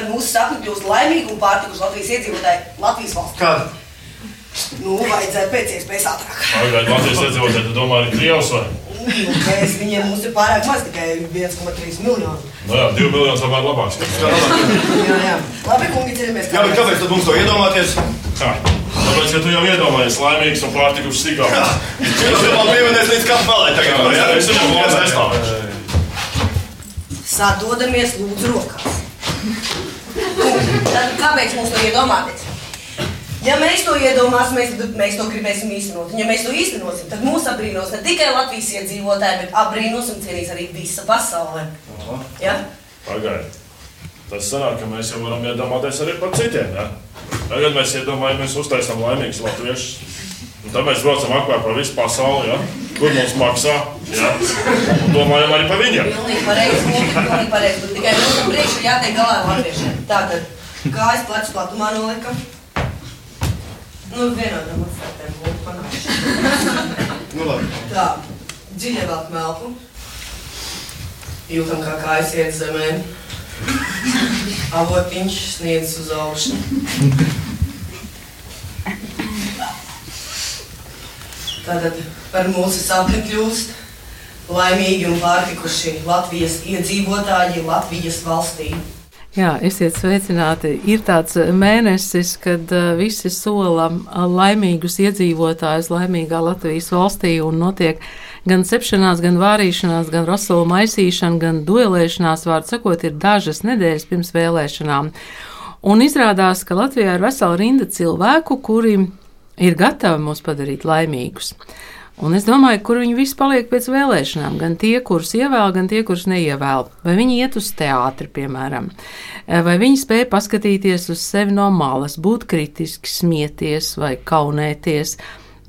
iedomāsimies, ka par mūsu sapni kļūst laimīgi un pārtikuši Latvijas iedzīvotāji Latvijas valsts. Kāda? Nu, vajadzēja pēc iespējas ātrāk. Pagaidiet, Latvijas iedzīvotāji, tu domā, ir Krievs vai? Nu, mēs viņiem mums ir pārāk maz, tikai 1,3 miljoni. Nu jā, 2 miljonus vēl labāk. Jā, jā. Labi, kungi, ceļamies. Jā, bet kāpēc tad mums to iedomāties? Ha, Tāpēc, ka tu jau iedomājies laimīgs un pārtikuši sīkāk. Jūs jau man pieminēs līdz malai tagad. Jā, jā? es viņam vairs nestāvēšu. Sadodamies lūdzu rokās. Tad kāpēc mums to iedomāties? Ja mēs to iedomāsimies, tad mēs to gribēsim īstenot. Un, ja mēs to īstenosim, tad mūs apbrīnos ne tikai Latvijas iedzīvotāji, bet apbrīnos un cienīs arī visa pasaule. Ja? Pagaidiet. Tas sanāk, ka mēs jau varam iedomāties arī par citiem. Ja? Tagad mēs iedomājamies, uztaisām laimīgus latviešus. Un tad mēs braucam apkārt pa visu pasauli, ja? kur mums maksā. Ja? Un domājam arī par viņiem. Pilnīgi pareizi, pilnīgi pareizi. Tikai mums ir jātiek galā ar latviešiem. Tātad, kājas plecs platumā nolika. Nu, vienādam atstētēm būtu panākšu. Nu, labi. Tā, dziļi velk melku. Jūtam, kā kājas iet zemē. Avotiņš sniedz uz augšu. Tātad par mūsu sapni kļūst laimīgi un pārtikuši Latvijas iedzīvotāji Latvijas valstī. Jā, esiet sveicināti. Ir tāds mēnesis, kad uh, visi sola uh, laimīgus iedzīvotājus laimīgā Latvijas valstī un notiek gan cepšanās, gan vārīšanās, gan rosolu maisīšana, gan duelēšanās, vārdu sakot, ir dažas nedēļas pirms vēlēšanām. Un izrādās, ka Latvijā ir vesela rinda cilvēku, kuri ir gatavi mūs padarīt laimīgus. Un es domāju, kur viņi visi paliek pēc vēlēšanām. Gan tie, kurus ievēl, gan tie, kurus neievēl. Vai viņi iet uz teātri, piemēram, vai viņi spēj paskatīties uz sevi no malas, būt kritiski, smieties vai kaunēties.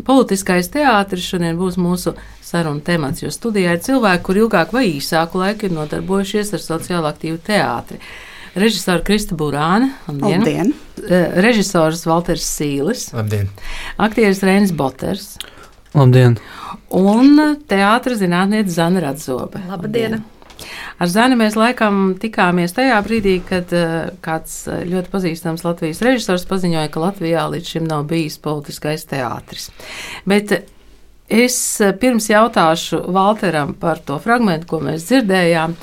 Politiskais teātris šodien būs mūsu sarunu temats, jo studijā ir cilvēki, kur ilgāk vai īsāku laiku ir nodarbojušies ar sociāli aktīvu teātri. Režisora Krista Burāna, labdien. Labdien. režisors Walters Sīlis, Labdien! aktieris Reinis Boters Labdien! Un teātris zinātniece Zana Radzobe. Labdien! Ar Zani mēs laikam tikāmies tajā brīdī, kad uh, kāds eh, ļoti pazīstams Latvijas režisors paziņoja, ka Latvijā līdz šim nav bijis politiskais teātris. Bet es eh, pirms jautāšu Valteram par to fragment, ko mēs dzirdējām.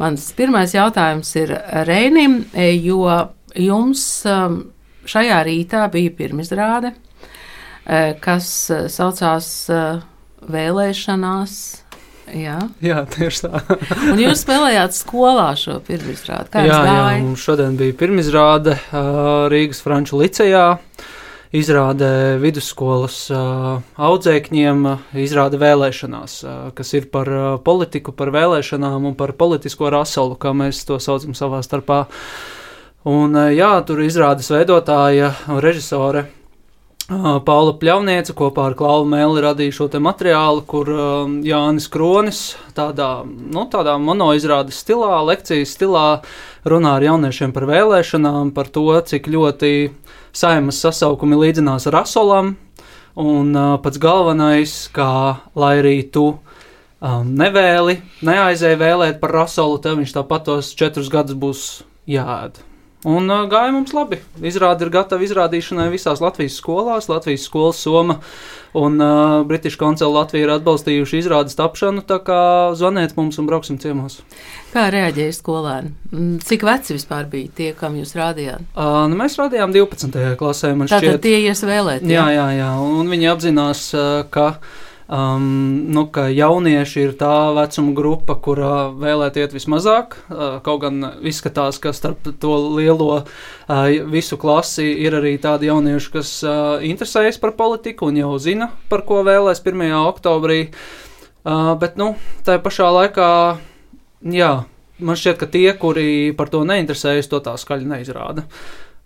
Mans pirmais jautājums ir Reinim, jo jums um, šajā rītā bija pirmizrāde, kas eh, saucās eh, Vēlēšanās. Jā. Jā, tieši tā. Un jūs spēlējāt skolā šo pirmizrādi. Kā jā, jā, mums šodien bija pirmizrāde Rīgas Franču licejā. Izrāde vidusskolas audzēkņiem, ā, izrāde vēlēšanās, kas ir par politiku, par vēlēšanām un par politisko rasolu, kā mēs to saucam savā starpā. Un, jā, tur izrādes veidotāja un režisore Paula Pļavniece kopā ar Klaunu Mēli radīja šo te materiālu, kur um, Jānis Kronis tādā, nu, tādā monoizrādes stilā, lekcijas stilā runā ar jauniešiem par vēlēšanām, par to, cik ļoti saimas sasaukumi līdzinās rasolam, un uh, pats galvenais, kā lai arī tu um, nevēli, neaizēji vēlēt par rasolu, tev viņš tāpat tos četrus gadus būs jāēd. Un uh, gāja mums labi. Izrāde ir gatava izrādīšanai visās Latvijas skolās. Latvijas skolas Soma un uh, British Council Latvija ir atbalstījuši izrādes tapšanu. Tā kā zvaniet mums un brauksim ciemos. Kā reaģēja skolēni? Mm, Cik veci vispār bija tie, kam jūs rādījāt? Uh, nu, mēs rādījām 12. klasē. Tātad šķiet, tie ies vēlēt. jā, jā, jā. Un viņi apzinās, uh, ka. Um, nu, ka jaunieši ir tā vecuma grupa, kurā vēlēt iet vismazāk. Uh, kaut gan izskatās, ka starp to lielo uh, visu klasi ir arī tādi jaunieši, kas uh, interesējas par politiku un jau zina, par ko vēlēs 1. oktobrī. Uh, bet, nu, tā pašā laikā, jā, man šķiet, ka tie, kuri par to neinteresējas, to tā skaļi neizrāda.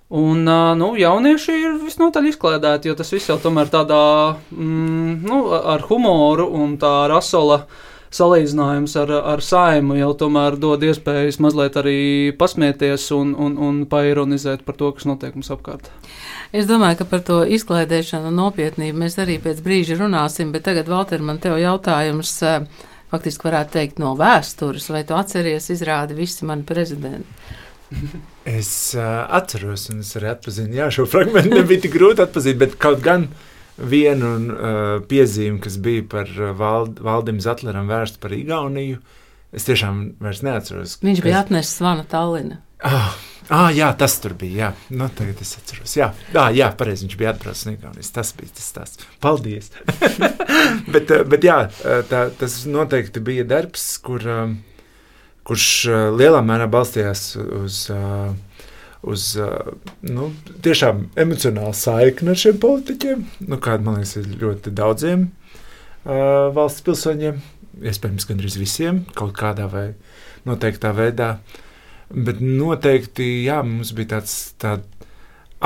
Un, nu, jaunieši ir visnotaļ izklaidēti, jo tas viss jau tomēr tādā, mm, nu, ar humoru un tā rasola salīdzinājums ar, ar saimu jau tomēr dod iespējas mazliet arī pasmieties un, un, un paironizēt par to, kas notiek mums apkārt. Es domāju, ka par to izklaidēšanu un nopietnību mēs arī pēc brīža runāsim, bet tagad, Valter, man te jautājums, faktiski varētu teikt no vēstures, vai tu atceries izrādi visi mani prezidenti? Es uh, atceros, un es arī atpazinu, jā, šo fragment nebija tik grūti atpazīt, bet kaut gan vienu uh, piezīmi, kas bija par vald, Valdim Zatleram vērsta par Igauniju, es tiešām vairs neatceros. Viņš bija kas... atnesis zvanu Tallina. Ah, ah, jā, tas tur bija. Jā, nu, tagad es atceros. Jā, ah, jā pareizi. Viņš bija atbraucis no Igaunijas. Tas bija tas stāsts. Paldies! bet, bet jā, tā, tas noteikti bija darbs, kur. Um, kurš eh, lielā mērā balstījās uz, eh, uz eh, nu, tiešām emocionālu saikni ar šiem politiķiem, nu, kāda man liekas, ir ļoti daudziem valsts pilsoņiem, iespējams, gandrīz visiem, kaut kādā vai noteiktā veidā. Bet noteikti jā, mums bija tāds tā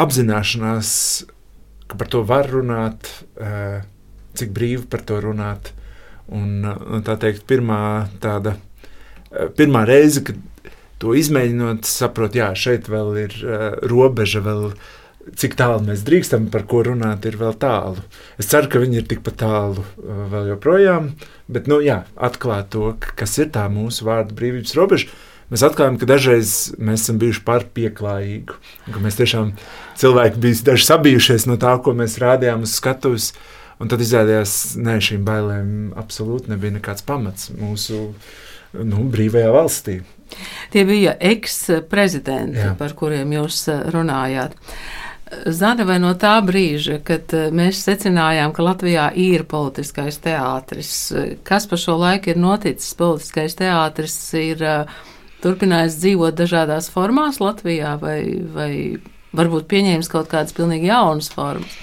apzināšanās, ka par to var runāt, cik brīvi par to runāt. Un, un tā teikt, pirmā tāda pirmā reize, kad to izmēģinot, saprot, jā, šeit vēl ir uh, robeža, vēl cik tālu mēs drīkstam par ko runāt, ir vēl tālu. Es ceru, ka viņi ir tikpat tālu uh, vēl joprojām, bet, nu, jā, atklāt to, kas ir tā mūsu vārdu brīvības robeža. Mēs atklājām, ka dažreiz mēs esam bijuši par pieklājīgu, ka mēs tiešām cilvēki bija daži sabijušies no tā, ko mēs rādījām uz skatuves. Un tad izrādījās, ka šīm bailēm absolūti nebija nekāds pamats mūsu uh, nu, brīvajā valstī. Tie bija eks-prezidenti, par kuriem jūs eh, runājāt. Zana, vai no tā brīža, kad eh, mēs secinājām, ka Latvijā ir politiskais teātris, kas pa šo laiku ir noticis? Politiskais teātris ir turpinājis dzīvot dažādās formās Latvijā, vai, vai varbūt pieņēmis kaut kādas pilnīgi jaunas formas.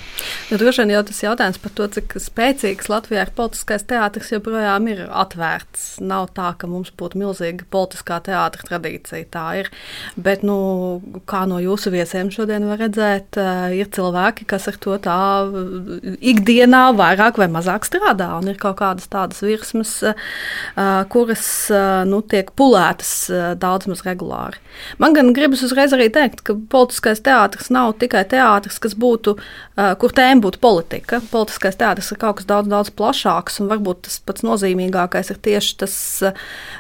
Nu, droši vien jau tas jautājums par to, cik spēcīgs Latvijā ir politiskais teātris, joprojām ir atvērts. Nav tā, ka mums būtu milzīga politiskā teātris tradīcija. Tā ir. Bet, nu, kā no jūsu viesiem šodien var redzēt, eh, ir cilvēki, kas ar to tā eh, ikdienā vairāk vai mazāk strādā. Un ir kaut kādas tādas virsmas, eh, kuras nu, tiek pulētas daudz maz regulāri. Man gan gribas uzreiz arī teikt, ka politiskais teātris teātris nav tikai teātris, kas būtu, kur tēma būtu politika. Politiskais teātris ir kaut kas daudz, daudz plašāks, un varbūt tas pats nozīmīgākais ir tieši tas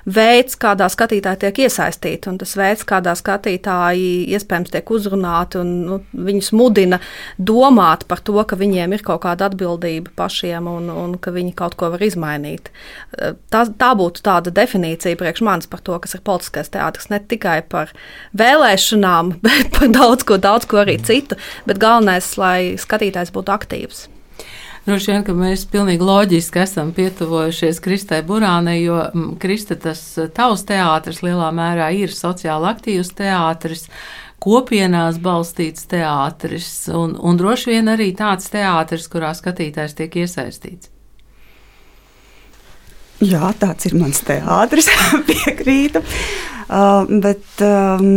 veids, kādā skatītāji tiek iesaistīti, un tas veids, kādā skatītāji iespējams tiek uzrunāti, un nu, viņus mudina domāt par to, ka viņiem ir kaut kāda atbildība pašiem, un, un ka viņi kaut ko var izmainīt. Tā, tā būtu tāda definīcija priekš manis par to, kas ir politiskais teātris, ne tikai par vēlēšanām, bet par daudz ko daudz ko arī citu, bet galvenais, lai skatītājs būtu aktīvs. Droši vien, ka mēs pilnīgi loģiski esam pietuvojušies Kristai Burānai, jo Krista tas tavs teātris lielā mērā ir sociāli aktīvs teātris, kopienās balstīts teātris un, un droši vien arī tāds teātris, kurā skatītājs tiek iesaistīts. Jā, tāds ir mans teātris, piekrītu. Uh, bet um,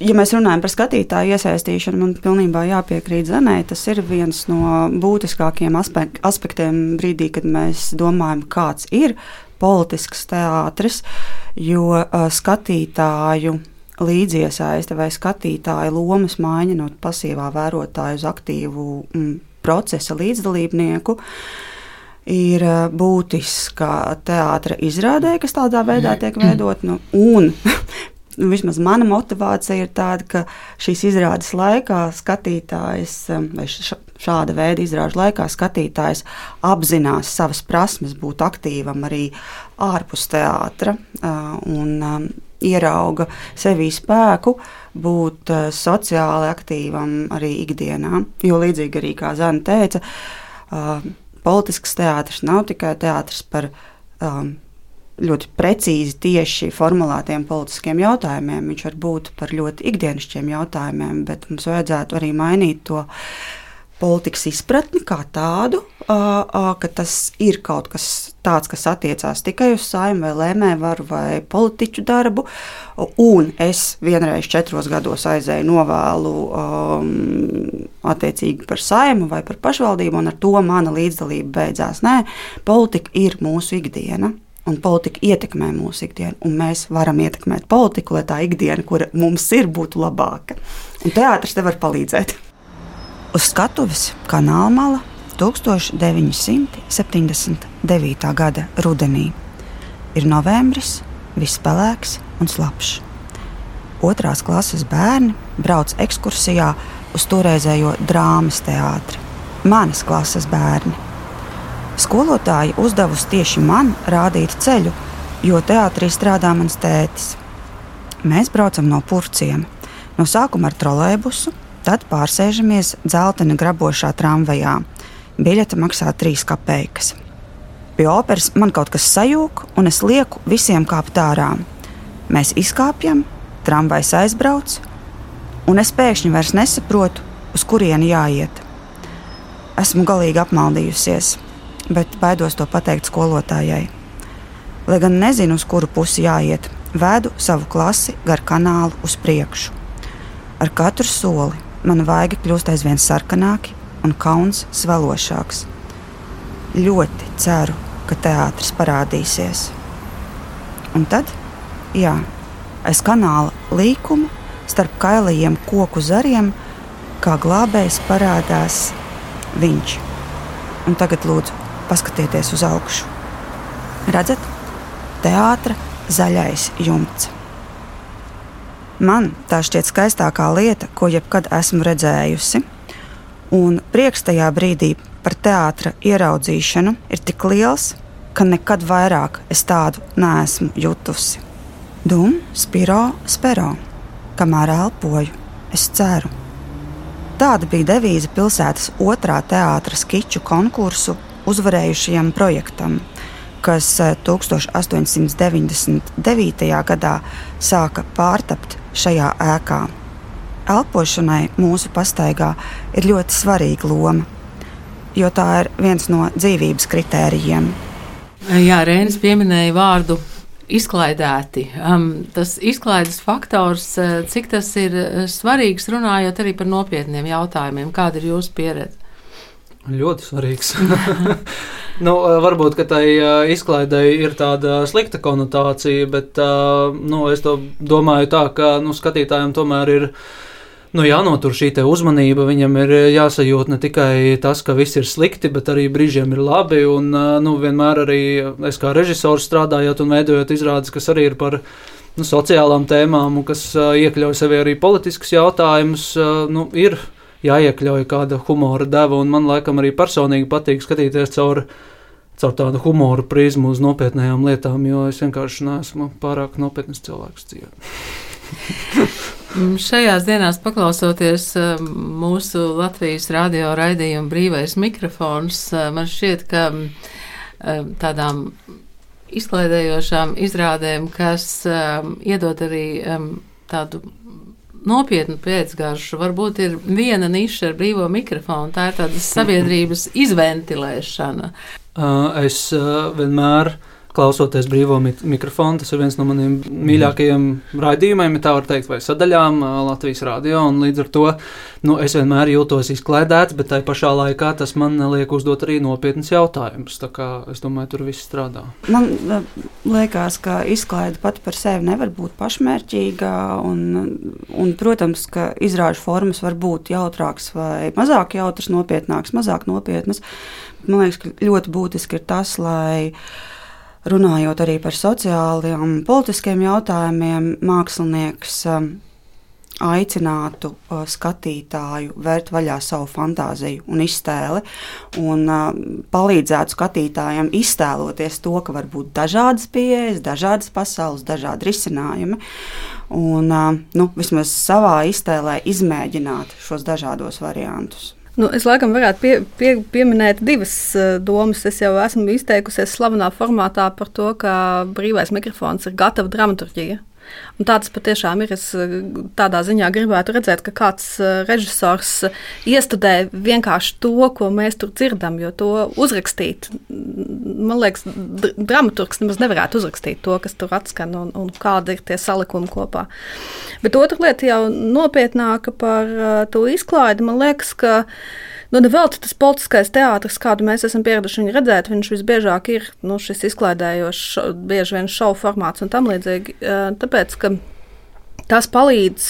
ja mēs runājam par skatītāju iesaistīšanu, man pilnībā jāpiekrīt Zenē. Tas ir viens no būtiskākajiem aspektiem brīdī, kad mēs domājam, kāds ir politisks teātris, jo uh, skatītāju līdziesaiste vai skatītāja lomas maiņa no pasīvā vērotāja uz aktīvu mm, procesa līdzdalībnieku ir būtiska teātris izrādē, kas tādā veidā tiek veidot. Nu, un nu, vismaz mana motivācija ir tāda, ka šīs izrādes laikā skatītājs, um, vai šāda veida izrāžu laikā skatītājs apzinās savas prasmes būt aktīvam arī ārpus teātra uh, un um, ierauga sevī spēku būt uh, sociāli aktīvam arī ikdienā. Jo līdzīgi arī kā Zana teica, uh, politisks teātris nav tikai teātris par um, ļoti precīzi, tieši formulētiem politiskiem jautājumiem. Viņš var būt par ļoti ikdienišķiem jautājumiem, bet mums vajadzētu arī mainīt to politikas izpratni kā tādu, ka tas ir kaut kas tāds, kas attiecās tikai uz saimnu vai lēmēju vai politiķu darbu. Un es vienreiz četros gados aizēju novēlu um, attiecīgi par saimu vai par pašvaldību, un ar to mana līdzdalība beidzās. Nē, politika ir mūsu ikdiena. Un politika ietekmē mūsu ikdienu, un mēs varam ietekmēt politiku, lai tā ikdiena, kur mums ir, būtu labāka. Un teātris te var palīdzēt. Uz skatuves kanāla mala 1979. gada rudenī. Ir novembris, viss pelēks un slapjš. Otrās klases bērni brauc ekskursijā uz toreizējo drāmas teātri. Manas klases bērni. Skolotāja uzdevusi tieši man rādīt ceļu, jo teātrī strādā mans tētis. Mēs braucam no purciem, no sākuma ar trolēbusu, tad pārsēžamies dzeltena grabošā tramvajā biļete maksā 3 kopeikas. Pie operas man kaut kas sajūg, un es lieku visiem kāpt ārā. Mēs izkāpjam, tramvajs aizbrauc, un es pēkšņi vairs nesaprotu, uz kurieni jāiet. Esmu galīgi apmaldījusies, bet baidos to pateikt skolotājai. Lai gan nezinu, uz kuru pusi jāiet, vedu savu klasi gar kanālu uz priekšu. Ar katru soli mana vaiga kļūst aizvien sarkanāki, un kauns svelošāks. Ļoti ceru, ka teātris parādīsies. Un tad, jā, aiz kanāla līkuma, starp kailajiem koku zariem, kā glābējs parādās viņš. Un tagad lūdzu, paskatieties uz augšu. Redzat, teātris zaļais jumts. Man tā šķiet skaistākā lieta, ko jebkad esmu redzējusi. Un prieks tajā brīdī par teātra ieraudzīšanu ir tik liels, ka nekad vairāk es tādu neesmu jutusi. Dum, spiro, spero, kamēr elpoju, es ceru. Tāda bija devīze pilsētas otrā teātras skiču konkursu uzvarējušajam projektam, kas 1899. Eh, gadā sāka pārtapt šajā ēkā elpošanai mūsu pastaigā ir ļoti svarīga loma, jo tā ir viens no dzīvības kritērijiem. Jā, Rēnis pieminēja vārdu izklaidēti. Um, tas izklaides faktors, uh, cik tas ir uh, svarīgs, runājot arī par nopietniem jautājumiem. Kāda ir jūsu pieredze? Ļoti svarīgs. nu, uh, varbūt tai izklaidei ir tāda slikta konotācija, bet nu, es domāju tā, ka nu, skatītājiem tomēr ir nu, jānotur šī uzmanība. Viņam ir eh, jāsajūt ne tikai tas, ka viss ir slikti, bet arī brīžiem ir labi. Un, eh, nu, vienmēr arī es kā režisors strādājot un veidojot izrādes, kas arī ir par nu, sociālām tēmām un kas iekļauj sevi arī politiskus jautājumus, nu, ir jāiekļauj kāda humora deva. Man laikam arī personīgi patīk skatīties caur, caur tādu humoru prizmu uz nopietnām lietām, jo es vienkārši neesmu pārāk nopietns cilvēks dzīvē. Šajās dienās, paklausoties um, mūsu Latvijas radio raidījuma brīvais mikrofons, uh, man šķiet, ka um, tādām izklaidējošām izrādēm, kas um, iedod arī tādu nopietnu pēcgaršu. Varbūt ir viena niša ar brīvo mikrofonu, tā ir tāda sabiedrības izventilēšana. Es vienmēr klausoties brīvo mikrofonu. Tas ir viens no maniem mīļākajiem raidījumiem, ja tā var teikt, vai sadaļām Latvijas radio. Līdz ar to nu, es vienmēr jūtos izklaidēts, bet tajā pašā laikā tas man liek uzdot arī nopietnus jautājumus. Es domāju, tur viss strādā. Man liekas, ka izklaide pati par sevi nevar būt pašmērķīga. Un, un, protams, ka izrāžu formas var būt jautrākas vai mazāk jautras, nopietnākas, mazāk nopietnas. Man liekas, ka ļoti būtiski ir tas, lai runājot arī par sociāliem un politiskiem jautājumiem, mākslinieks um, aicinātu uh, skatītāju vērt vaļā savu fantāziju un iztēli, un uh, palīdzētu skatītājiem iztēloties to, ka var būt dažādas pieejas, dažādas pasaules, dažādi risinājumi. Un, uh, nu, vismaz savā iztēlē izmēģināt šos dažādos variantus. Nu, es laikam varētu pie, pie, pieminēt divas uh, domas. Es jau esmu izteikusies slavenā formātā par to, ka brīvais mikrofons ir gatava dramaturgija. Un tāds patiešām ir. Es eh, tādā ziņā gribētu redzēt, ka kāds eh, režisors iestudē vienkārši to, ko mēs tur dzirdam, jo to uzrakstīt, man liekas, dramaturgs nemaz nevarētu uzrakstīt to, kas tur atskan un, un kādi ir tie salikumi kopā. Bet otra lieta jau nopietnāka par uh, to izklaidi, man liekas, ka Nu, Nevelti tas politiskais teātris, kādu mēs esam pieraduši viņu redzēt, viņš visbiežāk ir nu, šis izklaidējošs, bieži vien šovu formāts un tam līdzīgi. Tāpēc, ka Tas palīdz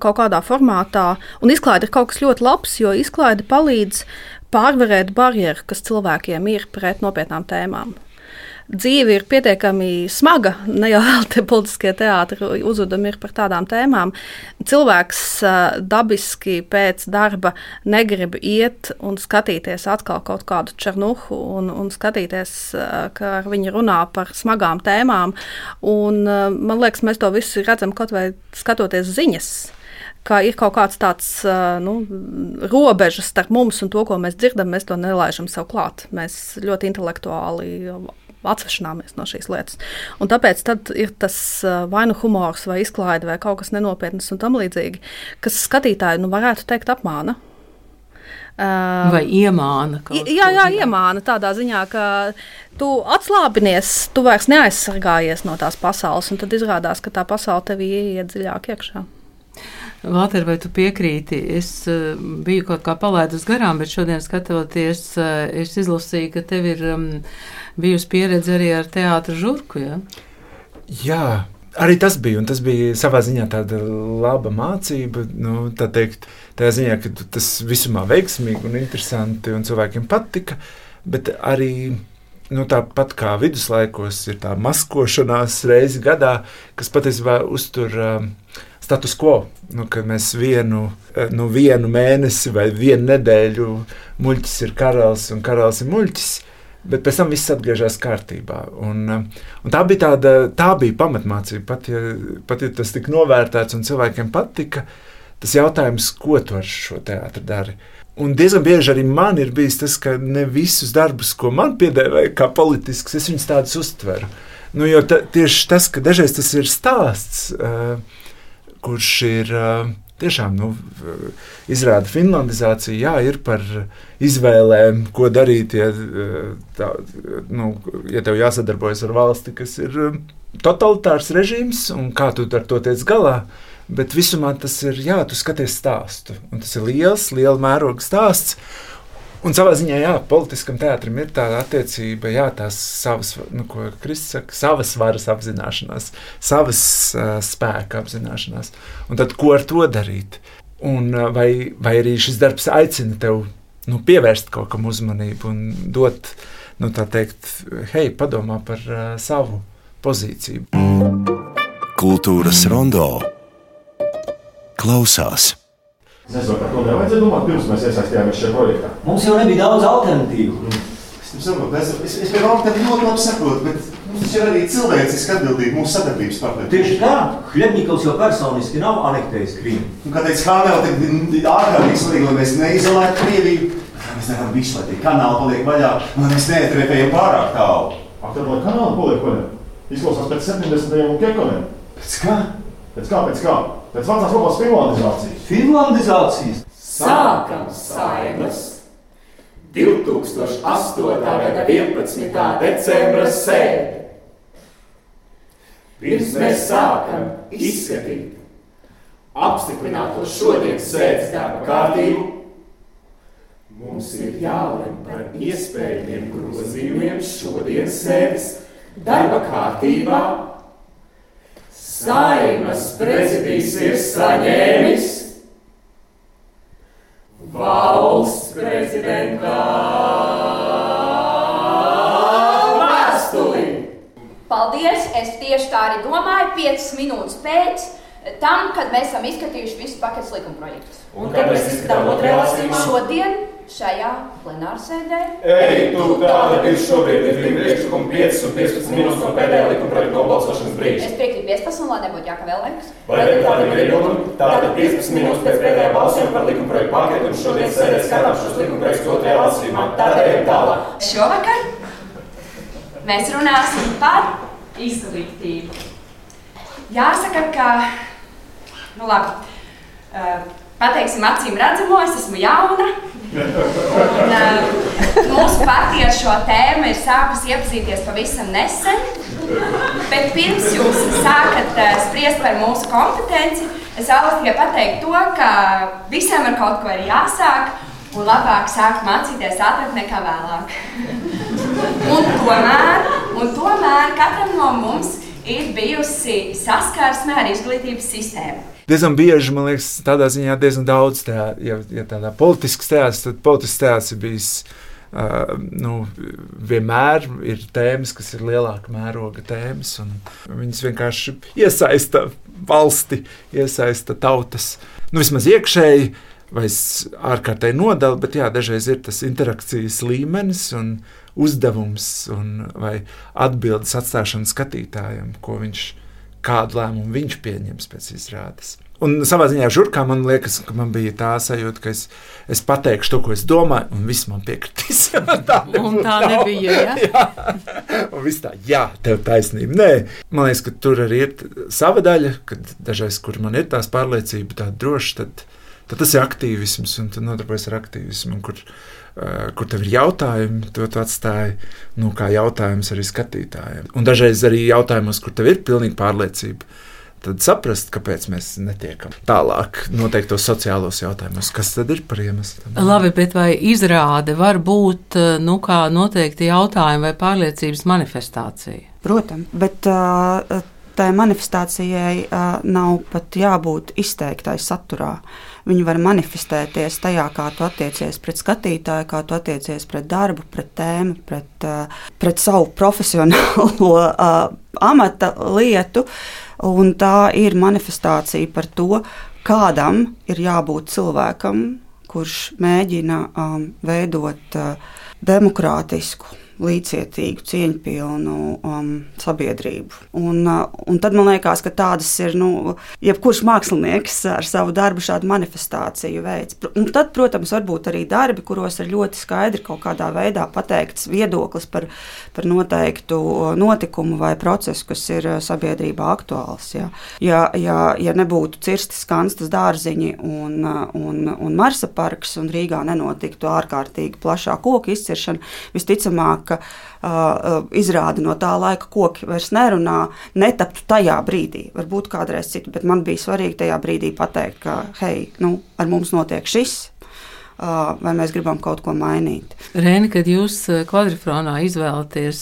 kaut kādā formātā, un izklaide ir kaut kas ļoti labs, jo izklaide palīdz pārvarēt barjeru, kas cilvēkiem ir pret nopietnām tēmām dzīve ir pietiekami smaga. Ne jau te politiskie teātri uzvedumi ir par tādām tēmām. Cilvēks dabiski pēc darba negrib iet un skatīties atkal kaut kādu černuhu un, un skatīties, kā viņi runā par smagām tēmām. Un, man liekas, mēs to visu redzam kaut vai skatoties ziņas ka ir kaut kāds tāds nu, robežas starp mums un to, ko mēs dzirdam, mēs to nelaižam sev klāt. Mēs ļoti intelektuāli atsvešināmies no šīs lietas. Un tāpēc ir tas vai nu humors, vai izklaide, vai kaut kas nenopietns un tam līdzīgi, kas skatītāju nu, varētu teikt apmāna. Vai iemāna? Jā, jā, iemāna tādā ziņā, ka tu atslābinies, tu vairs neaizsargājies no tās pasaules, un tad izrādās, ka tā pasaule tev ieiet dziļāk iekšā. Valter, vai tu piekrīti? Es uh, biju kaut kā palaidus garām, bet šodien skatoties, uh, es izlasīju, ka tev ir um, bijusi pieredze arī ar teātru žurku. Ja? Jā. Arī tas bija, tas bija savā ziņā tāda laba mācība. Nu, tā teikt, tā ziņā, ka tas visumā veiksmīgi un interesanti un cilvēkiem patika, bet arī nu, tāpat kā viduslaikos ir tā maskošanās reizi gadā, kas patiesībā uztur uh, status quo. Nu, kad mēs vienu, nu, vienu mēnesi vai vienu nedēļu muļķis ir karalis un karalis ir muļķis. Bet pēc tam viss atgriežas kārtībā. Un, un tā, bija tāda, tā bija pamatmācība. Pat ja, pat ja tas tika novērtēts un cilvēkiem patika, tas jautājums, ko tu ar šo teātri dari. Un diezgan bieži arī man ir bijis tas, ka ne visus darbus, ko man piedēvēja kā politisks, es viņus tādus uztveru. Nu, jo ta, tieši tas, ka dažreiz tas ir stāsts, uh, kurš ir tiešām nu, izrāda finlandizāciju, jā, ir par izvēlēm, ko darīt, ja, tā, nu, ja tev jāsadarbojas ar valsti, kas ir totalitārs režīms, un kā tu ar to tiec galā. Bet visumā tas ir, jā, tu skaties stāstu, un tas ir liels, liela mēroga stāsts. Un savā ziņā, jā, politiskam teātrim ir tāda attiecība, jā, tās savas, nu, ko Kristis saka, savas varas apzināšanās, savas uh, spēka apzināšanās. Un tad, ko ar to darīt? Un uh, vai, vai arī šis darbs aicina tev nu, pievērst kaut kam uzmanību un dot, nu, tā teikt, hei, padomā par uh, savu pozīciju. Kultūras rondo klausās. Es nezinu, par to nevajadzēja domāt, pirms mēs iesaistījāmies šajā projektā. Mums jau nebija daudz alternatīvu. Mm. Es, saprotu, es, es, es pie alternatīvu ļoti labi saprotu, bet mums ir arī cilvēciski atbildība mūsu sadarbības partneri. Tieši tā, Hļebnikovs jau personiski nav anektējis Krīmu. Un, kā teica Hāneva, tad ārkārtīgi svarīgi, lai mēs neizolētu Krieviju. Mēs darām visu, lai tie kanāli paliek vaļā, un lai mēs neatrepējam pārāk tālu. Ak, tad lai kanāli paliek vaļā? Izklausās pēc 70. un kekoniem. Pēc kā? Pēc kā, pēc kā? Pēc vecās labās finlandizācijas. Finlandizācijas? Sākam saimas 2008. gada 11. decembra sēdi. Pirms mēs sākam izskatīt apstiprināto šodienas sēdes darba kārtību, mums ir jālem par iespējamiem grozījumiem šodienas sēdes darba kārtībā Saimas prezidijs ir saņēmis valsts prezidentā vēstuli. Paldies! Es tieši tā arī domāju, 5 minūtes pēc tam, kad mēs esam izskatījuši visus paketes likumprojektus. Un kad mēs izskatām otrajā lasījumā? Šodien šajā plenārsēdē. Ei, tu tāda ir šobrīd, ir divi priekšlikumi, 5 un 15 minūtes no pēdējā likuma projekta nobalsošanas brīža. Es piekrītu 15, lai nebūtu jākavē laiks. Vai ir iebildumi? Tātad 15 minūtes pēc pēdējā balsojuma par likuma projektu paketu un šodien sēdē skatām šos likuma projektus otrajā lasījumā. Tātad ejam tālāk. Šovakar mēs runāsim par izglītību. jāsaka, ka, nu labi, uh, pateiksim acīm redzamo, es esmu jauna. Un, uh, mūsu partija ar šo tēmu ir sākusi iepazīties pavisam nesen. Bet pirms jūs sākat uh, spriest par mūsu kompetenci, es vēlos tikai pateikt to, ka visiem ar kaut ko ir jāsāk, un labāk sākt mācīties ātrāk nekā vēlāk. un, tomēr, un tomēr katram no mums ir bijusi saskarsme ar izglītības sistēmu. Diezgan bieži, man liekas, tādā ziņā diezgan daudz, tā, ja, ja tādā politiskas tēmas, tad politisks tēls ir bijis. Uh, nu, vienmēr ir tēmas, kas ir lielāka mēroga tēmas, un viņas vienkārši iesaista valsti, iesaista tautas, nu, vismaz iekšēji, vai ārkārtēji nodala, bet jā, dažreiz ir tas interakcijas līmenis un uzdevums un, vai atbildes atstāšana skatītājam, ko viņš, kādu lēmumu viņš pieņems pēc izrādes. Un savā ziņā žurkā man liekas, ka man bija tā sajūta, ka es, es pateikšu to, ko es domāju, un viss man piekritīs. tā, un tā nebija. Ja? jā, un viss tā, jā, tev taisnība. Nē, man liekas, ka tur arī ir sava daļa, kad dažreiz, kur man ir tās pārliecība, tāda droša, tad, tad tas ir aktīvisms, un tu nodarbojies ar aktīvismu. Kur, kur tev ir jautājumi, to tu atstāji nu, kā jautājums arī skatītājiem. Un dažreiz arī jautājumos, kur tev ir pilnīga pārliecība. Tad saprast, kāpēc mēs netiekam tālāk noteiktos sociālos jautājumus. Kas tad ir par iemeslu? Labi, bet vai izrāde var būt nu, kā noteikti jautājumi vai pārliecības manifestācija? Protams, bet uh, tai manifestācijai uh, nav pat jābūt izteiktai saturā. Viņi var manifestēties tajā, kā tu attiecies pret skatītāju, kā tu attiecies pret darbu, pret tēmu, pret, uh, pret savu profesionālo uh, amata lietu. Un tā ir manifestācija par to, kādam ir jābūt cilvēkam, kurš mēģina um, veidot uh, demokrātisku līdzcietīgu, cieņpilnu um, sabiedrību. Un, uh, un tad man liekas, ka tādas ir nu, jebkurš mākslinieks ar savu darbu šādu manifestāciju veids. Un tad, protams, var būt arī darbi, kuros ir ļoti skaidri kaut kādā veidā pateikts viedoklis par, par noteiktu notikumu vai procesu, kas ir uh, sabiedrībā aktuāls. Ja, ja, ja, ja nebūtu cirsti skanstas dārziņi un, uh, un, un Marsa parks un Rīgā nenotiktu ārkārtīgi plašā koku izciršana, visticamāk, ka uh, izrādi no tā laika koki vairs nerunā, netaptu tajā brīdī. Varbūt kādreiz citu, bet man bija svarīgi tajā brīdī pateikt, ka hei, nu, ar mums notiek šis. Uh, vai mēs gribam kaut ko mainīt? Rēni, kad jūs kvadrifronā izvēlaties,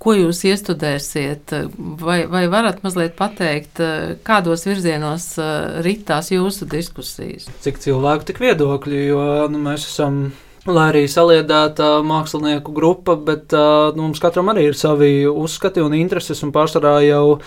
ko jūs iestudēsiet, vai, vai varat mazliet pateikt, kādos virzienos ritās jūsu diskusijas? Cik cilvēku, tik viedokļi, jo nu, mēs esam Lai arī saliedēta mākslinieku grupa, bet uh, nu, mums katram arī ir savi uzskati un intereses, un pārsvarā jau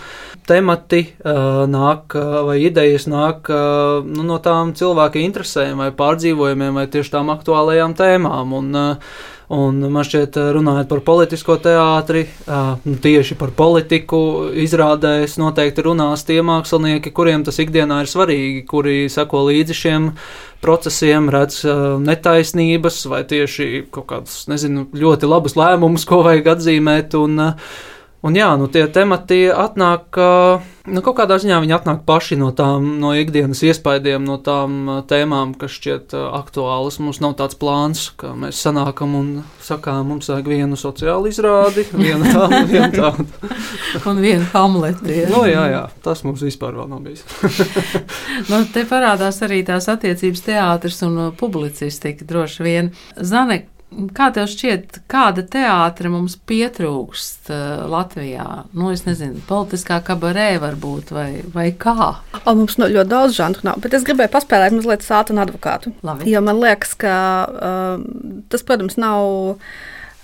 temati uh, nāk vai idejas nāk uh, nu, no tām cilvēka interesēm vai pārdzīvojumiem vai tieši tām aktuālajām tēmām. Un, uh, Un man šķiet, runājot par politisko teātri, nu, tieši par politiku, izrādēs noteikti runās tie mākslinieki, kuriem tas ikdienā ir svarīgi, kuri seko līdzi šiem procesiem, redz netaisnības vai tieši kaut kādus, nezinu, ļoti labus lēmumus, ko vajag atzīmēt. Un, Un jā, nu tie temati atnāk, nu kaut kādā ziņā viņi atnāk paši no tām, no ikdienas iespaidiem, no tām tēmām, kas šķiet aktuālas. Mums nav tāds plāns, ka mēs sanākam un sakām, mums vajag vienu sociālu izrādi, vienu tādu, vienu tādu. un vienu hamleti. Ja? Nu, jā, jā, tas mums vispār nav bijis. nu, te parādās arī tās attiecības teātris un publicistika droši vien. Zane, Kā tev šķiet, kāda teātra mums pietrūkst uh, Latvijā? Nu, es nezinu, politiskā kabarē varbūt, vai, vai kā? O, mums no, ļoti daudz žanru nav, bet es gribēju paspēlēt mazliet sātu un advokātu. Labi. Jo man liekas, ka uh, tas, protams, nav.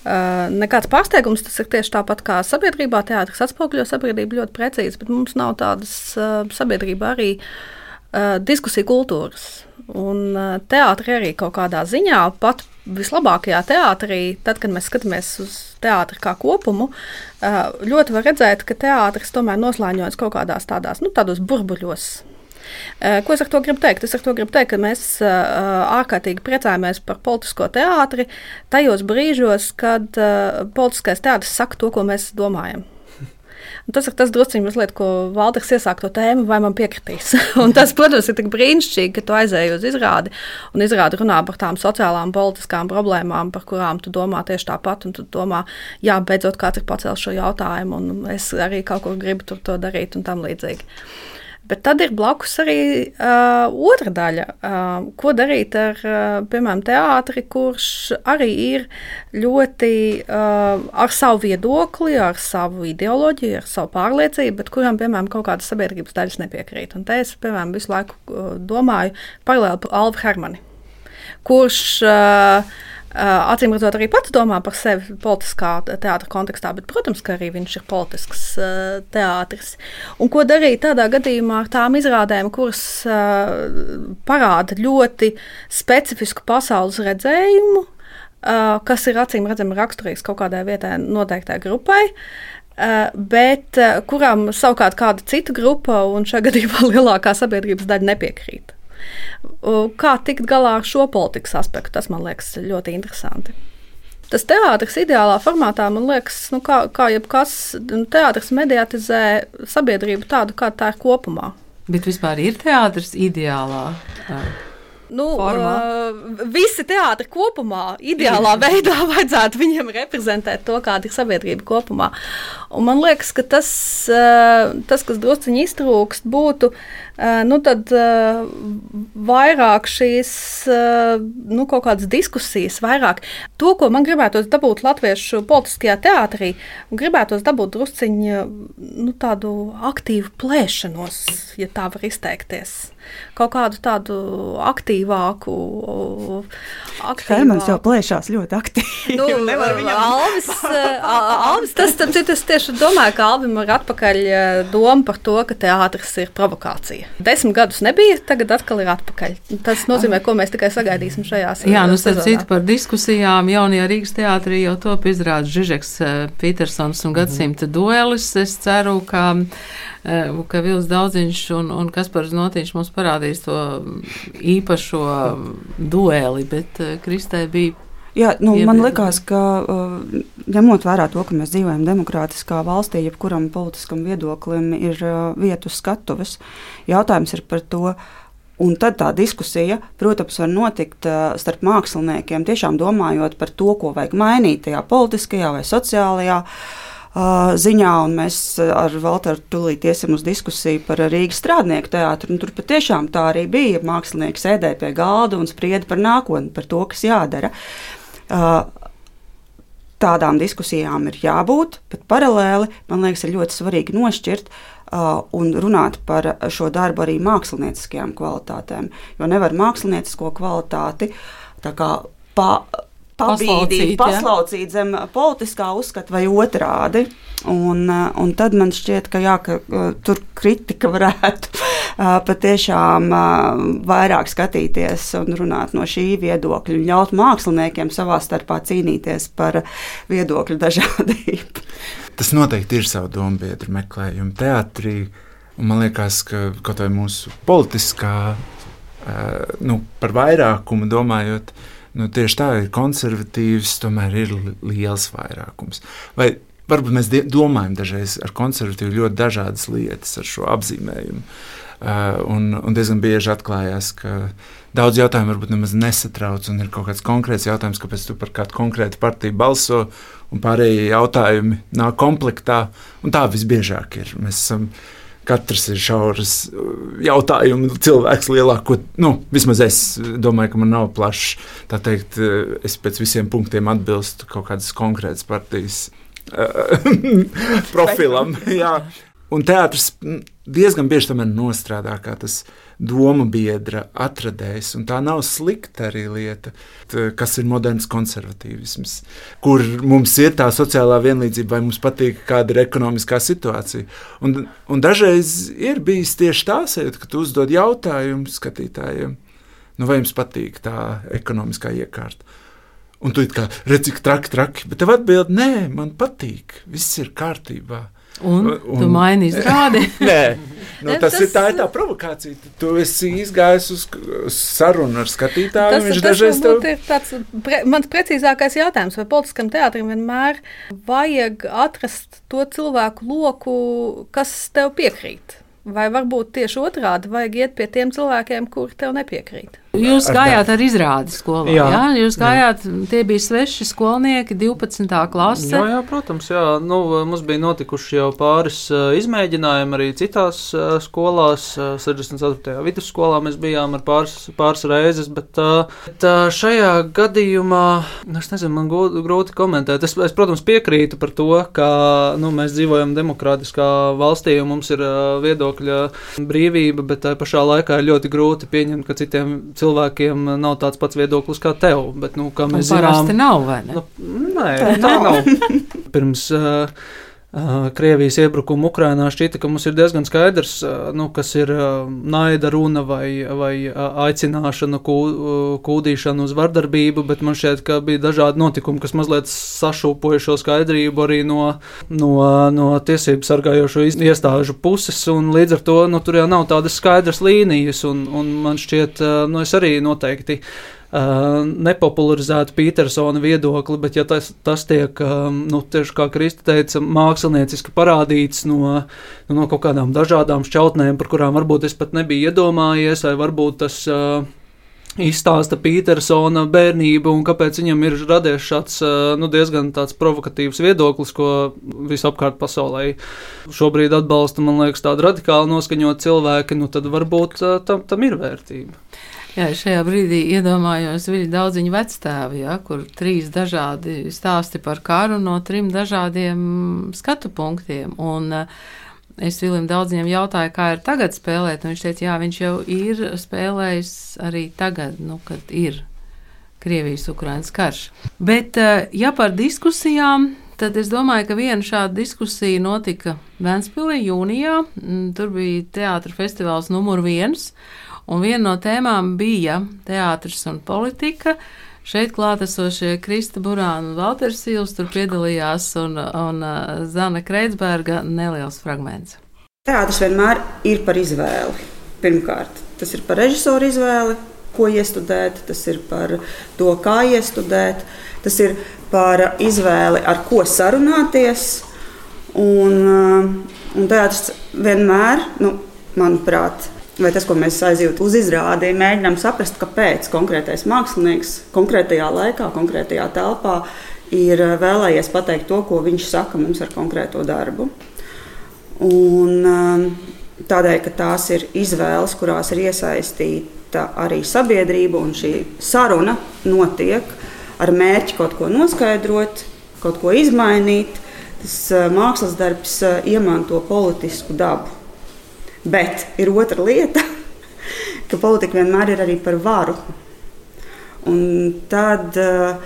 Uh, nekāds pārsteigums, tas ir tieši tāpat kā sabiedrībā. Teātris atspoguļo sabiedrību ļoti precīzi, bet mums nav tādas uh, sabiedrībā arī uh, diskusiju kultūras. Un teātris arī kaut kādā ziņā pat vislabākajā teātrī, tad, kad mēs skatāmies uz teātri kā kopumu, ļoti var redzēt, ka teātris tomēr noslēņojas kaut kādās tādās, nu, tādos burbuļos. Ko es ar to gribu teikt? Es ar to gribu teikt, ka mēs ārkārtīgi priecājamies par politisko teātri tajos brīžos, kad politiskais teātris saka to, ko mēs domājam. Un tas ir tas drusciņš, mazliet, ko Valdis iesāk to tēmu, vai man piekritīs. tas, protams, ir tik brīnišķīgi, ka tu aizēji uz izrādi un izrādi runā par tām sociālām, politiskām problēmām, par kurām tu domā tieši tāpat, un tu domā, jā, beidzot kāds ir pacēlis šo jautājumu, un es arī kaut ko gribu tur darīt un tam līdzīgi. Bet tad ir blakus arī uh, otra daļa. Uh, ko darīt ar, uh, piemēram, teātri, kurš arī ir ļoti uh, ar savu viedokli, ar savu ideoloģiju, ar savu pārliecību, bet kuram, piemēram, kaut kādas sabiedrības daļas nepiekrīt. Un te es, piemēram, visu laiku uh, domāju paralēli par Alvu Hermani, kurš uh, Acīm redzot, arī pats domā par sevi politiskā teātra kontekstā, bet, protams, ka arī viņš ir politisks uh, teātris. Un ko darīt tādā gadījumā ar tām izrādēm, kuras uh, parāda ļoti specifisku pasaules redzējumu, kas ir acīm redzami raksturīgs kaut kādai vietai, noteiktai grupai. Bet kuram savukārt kāda cita grupa, un šajā gadījumā lielākā sabiedrības daļa nepiekrīt. Kā tikt galā ar šo politikas aspektu, tas man liekas ļoti interesanti. Tas teātris ideālā formātā, man liekas, nu, kā, kā jebkas, nu, teātris mediatizē sabiedrību tādu, kāda tā ir kopumā. Bet vispār ir teātris ideālā? Nu, uh, visi teātri kopumā, ideālā veidā, vajadzētu viņiem reprezentēt to, kāda ir sabiedrība kopumā. Un man liekas, ka tas, uh, tas kas druskuļi iztrūkst, būtu nu, tad, uh, vairāk šīs uh, nu, kaut kādas diskusijas, vairāk to, ko man gribētos dabūt latviešu politiskajā teātrī, gribētos dabūt druskuļi nu, tādu aktīvu plēšanos, ja tā var izteikties kaut kādu tādu aktīvāku. aktīvāku. Hermans jau plēšās ļoti aktīvi. Nu, Alvis, Alvis, tas, tas, tas tieši domāju, ka Alvim ir atpakaļ doma par to, ka teātris ir provokācija. Desmit gadus nebija, tagad atkal ir atpakaļ. Tas nozīmē, ko mēs tikai sagaidīsim šajās. Jā, nu starp citu par diskusijām jaunajā Rīgas teātrī jau top izrādes Žižeks Petersons un gadsimta duelis. Es ceru, ka ka Vils Daudziņš un, un Kaspars Notiņš mums parādīs to īpašo dueli, bet Kristē bija. Jā, nu, man liekas, ka ņemot vērā to, ka mēs dzīvojam demokrātiskā valstī, jebkuram politiskam viedoklim ir vietu skatuves, jautājums ir par to, Un tad tā diskusija, protams, var notikt uh, starp māksliniekiem, tiešām domājot par to, ko vajag mainīt tajā politiskajā vai sociālajā uh, ziņā, un mēs ar Valteru tūlīt iesim uz diskusiju par Rīgas strādnieku teātru. Tur patiešām tā arī bija. Mākslinieki sēdēja pie galda un sprieda par nākotni, par to, kas jādara. Tādām diskusijām ir jābūt, bet paralēli man liekas, ir ļoti svarīgi nošķirt uh, un runāt par šo darbu arī mākslinieckajām kvalitātēm. Jo nevar māksliniecisko kvalitāti kā pa, pabīdīt, paslaucīt zem politiskā uzskata vai otrādi. Un, un tad man šķiet, ka, jā, ka tur kritika varētu patiešām vairāk skatīties un runāt no šī viedokļa un ļaut māksliniekiem savā starpā cīnīties par viedokļu dažādību. Tas noteikti ir savu domu biedru meklējumu teātrī. Man liekas, ka kaut vai mūsu politiskā, nu, par vairākumu domājot, uh, nu, tieši tā ir konservatīvs, tomēr ir liels vairākums. Vai varbūt mēs domājam dažreiz ar konservatīvu ļoti dažādas lietas ar šo apzīmējumu. Uh, un, un diezgan bieži atklājās, ka daudz jautājumu varbūt nemaz nesatrauc, un ir kaut kāds konkrēts jautājums, kāpēc tu par kādu konkrētu partiju balso, un pārējie jautājumi nāk komplektā. Tā visbiežāk ir. Mēs esam uh, Katrs ir šauras uh, jautājums, cilvēks lielāko, nu, vismaz es domāju, ka man nav plašs. Tā teikt, uh, es pēc visiem punktiem atbilstu kaut kādas konkrētas partijas uh, profilam. Jā. Un teātris diezgan bieži nostrādā kā tas domu biedra atradējs, un tā nav slikta arī lieta, kas ir moderns konservatīvisms, kur mums ir tā sociālā vienlīdzība, vai mums patīk kāda ir ekonomiskā situācija. Un, un dažreiz ir bijis tieši tā sajūta, ka tu uzdod jautājumu skatītājiem, nu, vai jums patīk tā ekonomiskā iekārta. Un tu kā redzi, cik traki, traki, bet tev atbild, nē, man patīk, viss ir kārtībā. Un, un tu maini izrādi? Nē. Nu, tas, Tas- ir tā, ir tā provokācija. Tu, tu esi izgājis uz, sarunu ar skatītāju. Tas, viņš dažreiz tev ir tāds pre, mans precīzākais jautājums, vai politiskam teātrim vienmēr vajag atrast to cilvēku loku, kas tev piekrīt? Vai varbūt tieši otrādi vajag iet pie tiem cilvēkiem, kuri tev nepiekrīt? Jūs gājāt ar izrādi skolā. Jā, Jā. jā? jūs gājāt, tie bija sveši skolnieki, 12. klase. Jā, jā, protams, jā. Nu, mums bija notikuši jau pāris uh, izmēģinājumi arī citās uh, skolās. Uh, 64. vidusskolā mēs bijām ar pāris, pāris reizes, bet, uh, šajā gadījumā, nu, es nezinu, man grūti komentēt. Es, es, protams, piekrītu par to, ka nu, mēs dzīvojam demokrātiskā valstī un mums ir viedokļa brīvība, bet tā pašā laikā ir ļoti grūti pieņemt, ka citiem cilvēkiem nav tāds pats viedoklis kā tev. Bet, nu, kā Un mēs zinām, nav, vai ne? Nu, Nē, tā nav. Pirms uh, Krievijas iebrukuma Ukrainā šķita, ka mums ir diezgan skaidrs, nu, kas ir naida runa vai, vai aicināšana, kū, kūdīšana uz vardarbību, bet man šķiet, ka bija dažādi notikumi, kas mazliet sašūpoja šo skaidrību arī no, no, no tiesību sargājošo iestāžu puses, un līdz ar to nu, tur jau nav tādas skaidras līnijas, un, un man šķiet, nu, es arī noteikti uh, nepopularizētu Petersona viedokli, bet ja tas, tas tiek, um, nu, tieši kā Krista teica, mākslinieciski parādīts no, nu, no kaut kādām dažādām šķautnēm, par kurām varbūt es pat nebiju iedomājies, vai varbūt tas. Uh, Izstāsta Petersona bērnību un kāpēc viņam ir radies šāds uh, nu, diezgan provokatīvs viedoklis, ko visapkārt pasaulē šobrīd atbalsta, man liekas, tādi radikāli noskaņot cilvēki, nu tad varbūt uh, tam, tam ir vērtība. Jā, šajā brīdī iedomājos viņa daudziņu vecstāvi, ja, kur trīs dažādi stāsti par karu no trim dažādiem skatu punktiem. Un, uh, Es Vilim daudziem jautāju, kā ir tagad spēlēt, un viņš teica, jā, viņš jau ir spēlējis arī tagad, nu, kad ir Krievijas-Ukrainas karš. Bet, uh, ja par diskusijām, tad es domāju, ka viena šāda diskusija notika Vēnspilī jūnijā. Mm, Tur bija teātris festivāls numur viens. Un viena no tēmām bija teātris un politika. Šeit klātesošie Krista Burāna un Valters Sīls tur piedalījās, un, un uh, Zana Kreitsberga neliels fragments. Teātris vienmēr ir par izvēli. Pirmkārt, tas ir par režisoru izvēli, ko iestudēt, tas ir par to, kā iestudēt, tas ir par izvēli, ar ko sarunāties. Un, uh, un teātris vienmēr, nu, manuprāt, vai tas, ko mēs aizjūtam uz izrādi, mēģinām saprast, kāpēc konkrētais mākslinieks konkrētajā laikā, konkrētajā telpā ir vēlējies pateikt to, ko viņš saka mums ar konkrēto darbu. Un, um, tādēļ, ka tās ir izvēles, kurās ir iesaistīta arī sabiedrība, un šī saruna notiek ar mērķi kaut ko noskaidrot, kaut ko izmainīt, tas uh, mākslas darbs uh, iemanto politisku dabu. Bet ir otra lieta, ka politika vienmēr ir arī par varu. Un tad uh,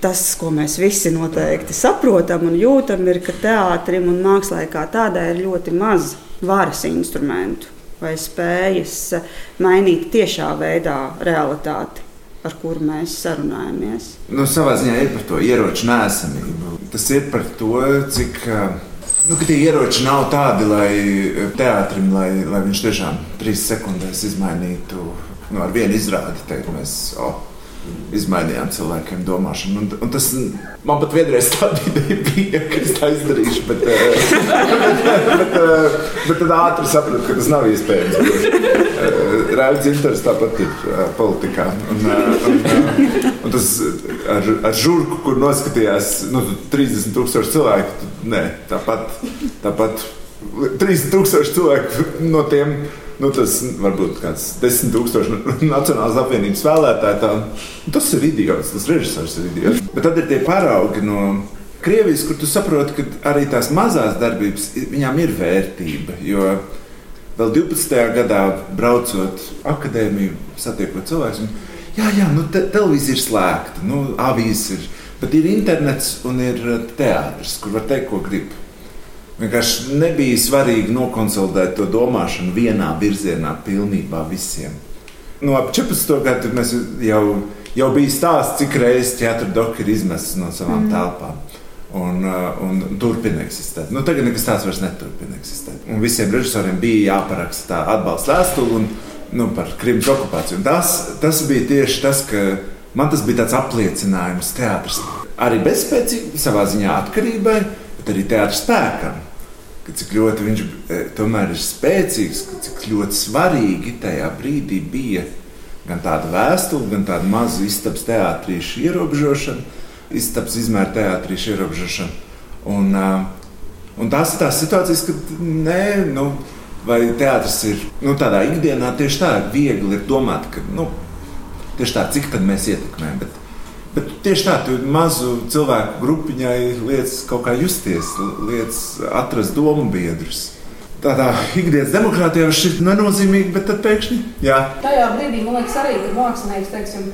tas, ko mēs visi noteikti saprotam un jūtam, ir, ka teātrim un mākslā kā tādai ir ļoti maz varas instrumentu vai spējas uh, mainīt tiešā veidā realitāti, ar kuru mēs sarunājamies. Nu, savā ziņā ir par to ieroču nēsamību. Tas ir par to, cik. Nu, tie ieroči nav tādi, lai teātrim, lai, lai viņš tiešām trīs sekundēs izmainītu nu, ar vienu izrādi. Teikt, mēs, oh, Izmainījām cilvēkiem domāšanu. Un, un tas man pat vienreiz tāda ideja bija, ka es tā izdarīšu. Bet, eh, bet, bet, eh, bet tad ātri sapratu, ka tas nav iespējams. Rēļas intereses tāpat ir politikā. Un, un, eh, un tas ar, ar žurku, kur noskatījās nu, 30,000 cilvēku, nē, tāpat, tāpat 30,000 cilvēku no tiem. Nu, tas varbūt kāds desmit tūkstoši Nacionālās apvienības vēlētāji. Tā, tas ir idiots, tas režisors ir idiots. Bet tad ir tie paraugi no Krievijas, kur tu saproti, ka arī tās mazās darbības, viņām ir vērtība. Jo vēl 12. gadā braucot akadēmiju, satiekot cilvēkus, jā, jā, nu, te, televīzija ir slēgta, nu, avīzes ir, bet ir internets un ir teātris, kur var teikt, ko grib. Vienkārši nebija svarīgi nokonsolidēt to domāšanu vienā virzienā, pilnībā visiem. No ap 14. gadu mēs jau, jau bija stāsts, cik reizes teātris ir izmests no savām mm. telpām. Un, uh, un turpina eksistēt. Nu, tagad nekas tāds vairs neturpina eksistēt. Un visiem režisoriem bija jāparaksta tā atbalsta vēstule un, nu, par Krimas okupāciju. Un tas, tas bija tieši tas, ka man tas bija tāds apliecinājums teātris. Arī bezspēcīgi savā ziņā atkarībai, bet arī teātris spēkam. Ka cik ļoti viņš e, tomēr ir spēcīgs, cik ļoti svarīgi tajā brīdī bija gan tāda vēstule, gan tāda maza istabas teātrīša ierobežošana istabas izmēra teātrīša ierobežošana. Un, un tās ir tās situācijas, kad nē, nu, vai teātris ir nu, tādā ikdienā tieši tā, viegli ir domāt, ka nu, tieši tā, cik tad mēs ietekmējam. Bet, bet tieši tā, tu mazu cilvēku grupiņai lietas kaut kā justies, lietas atrast domu biedrus. Tādā ikdienas demokrātijā šis ir nenozīmīgi, bet tad pēkšņi jā. Tajā brīdī man liekas arī, mākslinieks, teiksim,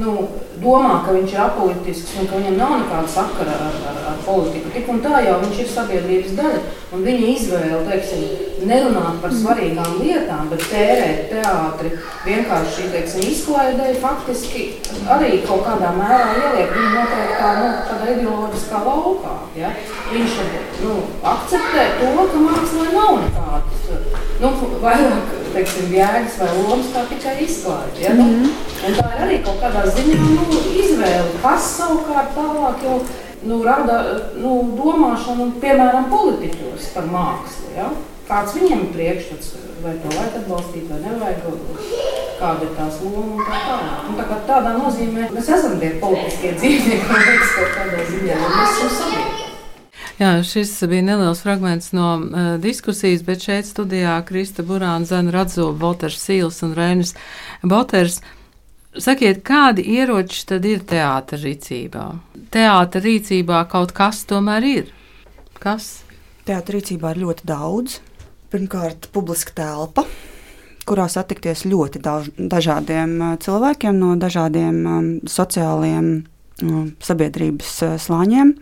nu, domā, ka viņš ir apolitisks un ka viņam nav nekāda sakara ar, ar, ar politiku. Tik un tā jau viņš ir sabiedrības daļa. Un viņa izvēle, teiksim, nerunāt par svarīgām lietām, bet tērēt teātri vienkārši teiksim, izklaidēji, faktiski arī kaut kādā mērā ieliek viņu noteikti kā nu, tādā ideoloģiskā laukā. Ja? Viņš nu, akceptē to, ka mākslā nav nekādas nu, vairāk teiksim, jēgas vai lomas, kā tikai izklaide. Ja? Mm -hmm. Un tā ir arī kaut kādā ziņā nu, izvēle, kas savukārt tālāk jau nu, rada nu, domāšanu, piemēram, politiķos par mākslu. Ja? Kāds viņiem ir priekšstats, vai to vajag atbalstīt, vai nevajag, kāda ir tās loma un tā tālāk. Un tā kā tādā nozīmē mēs esam tie politiskie dzīvnieki, liekas kaut kādā ziņā, mēs esam sabiedrība. Jā, šis bija neliels fragments no uh, diskusijas, bet šeit studijā Krista Burāna, Zana Radzola, Volters Sīls un Reinis Boters. Uh, Sakiet, kādi ieroči tad ir teātris rīcībā? Teātris rīcībā kaut kas tomēr ir. Kas? Teātris rīcībā ir ļoti daudz. Pirmkārt, publiska telpa, kurā satikties ļoti daž, dažādiem uh, cilvēkiem no dažādiem um, sociāliem um, sabiedrības uh, slāņiem.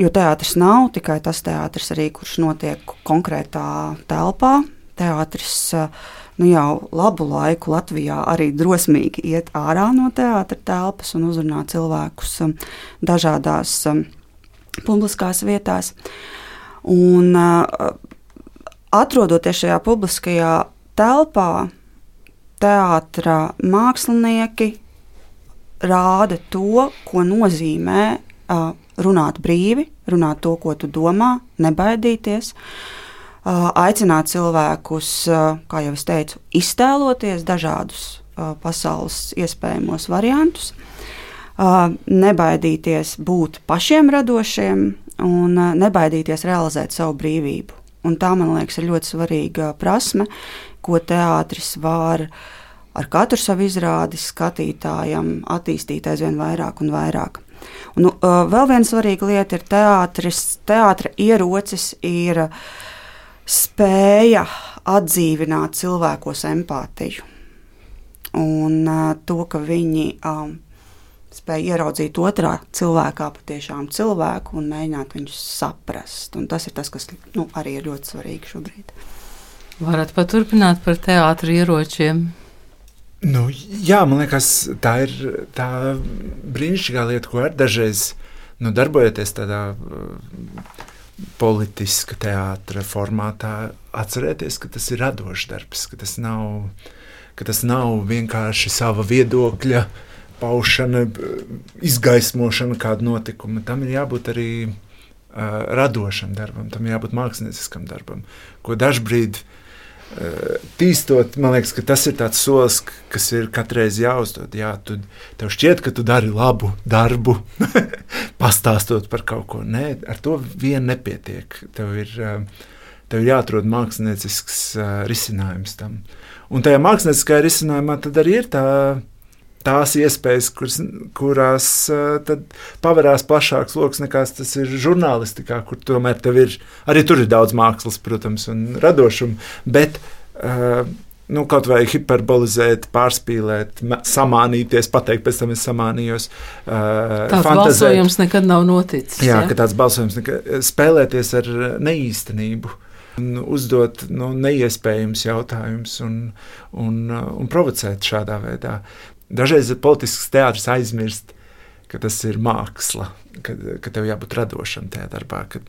Jo teātris nav tikai tas teātris, arī, kurš notiek konkrētā telpā. Teātris uh, nu, jau labu laiku Latvijā arī drosmīgi iet ārā no teātra telpas un uzrunā cilvēkus um, dažādās um, publiskās vietās. Un, atrodoties šajā publiskajā telpā, teātra mākslinieki rāda to, ko nozīmē uh, runāt brīvi, runāt to, ko tu domā, nebaidīties. Aicināt cilvēkus, kā jau es teicu, iztēloties dažādus pasaules iespējamos variantus, nebaidīties būt pašiem radošiem un nebaidīties realizēt savu brīvību. Un tā, man liekas, ir ļoti svarīga prasme, ko teātris var ar katru savu izrādi skatītājam attīstīt aizvien vairāk un vairāk. Un, uh, vēl viena svarīga lieta ir teātris. Teātra ierocis ir spēja atdzīvināt cilvēkos empātiju. Un to, ka viņi um, spēja ieraudzīt otrā cilvēkā patiešām cilvēku un mēģināt viņus saprast. Un tas ir tas, kas nu, arī ir ļoti svarīgi šobrīd. Varat paturpināt par teātriem ieročiem. Nu, jā, man liekas, tā ir tā brīnišķīgā lieta, ko ar dažreiz nu, darbojoties tādā uh, politiska teātra formātā, atcerieties, ka tas ir radošs darbs, ka tas nav, ka tas nav vienkārši sava viedokļa paušana, izgaismošana kāda notikuma. Tam ir jābūt arī uh, radošam darbam, tam jābūt mākslinieckam darbam, ko dažbrīd uh, Tīstot, man liekas, tas ir tāds solis, kas ir katreiz jāuzdod. Jā, tu, tev šķiet, ka tu dari labu darbu, pastāstot par kaut ko. Nē, ar to vien nepietiek. Tev ir, tev ir jāatrod māksliniecisks risinājums tam. Un tajā mākslinieckajā risinājumā arī ir tā tās iespējas, kuras, kurās uh, pavērās plašāks lokus nekā tas ir žurnālistikā, kur tomēr ir arī tur ir daudz mākslas, protams, un radošuma. Bet, uh, Nu, kaut vai hiperbolizēt, pārspīlēt, samānīties, pateikt, pēc tam es samānījos. Uh, tāds fantazēt. balsojums nekad nav noticis. Jā, ja? ka tāds balsojums nekad spēlēties ar neīstenību un uzdot nu, neiespējams jautājumus un, un, un provocēt šādā veidā. Dažreiz politisks teātris aizmirst, ka tas ir māksla, ka, ka tev jābūt radošam tajā darbā, ka,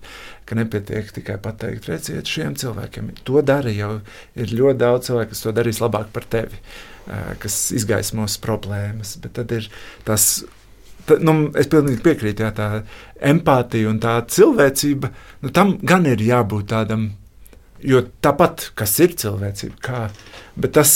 ka nepietiek tikai pateikt, redziet, šiem cilvēkiem to dara jau ir ļoti daudz cilvēku, kas to darīs labāk par tevi, kas izgaismos problēmas, bet tad ir tas. Ta, nu, es pilnīgi piekrītu, jā, tā empātija un tā cilvēcība. Nu, tam gan ir jābūt tādam Jo tāpat, kas ir cilvēcība, kā, bet tas,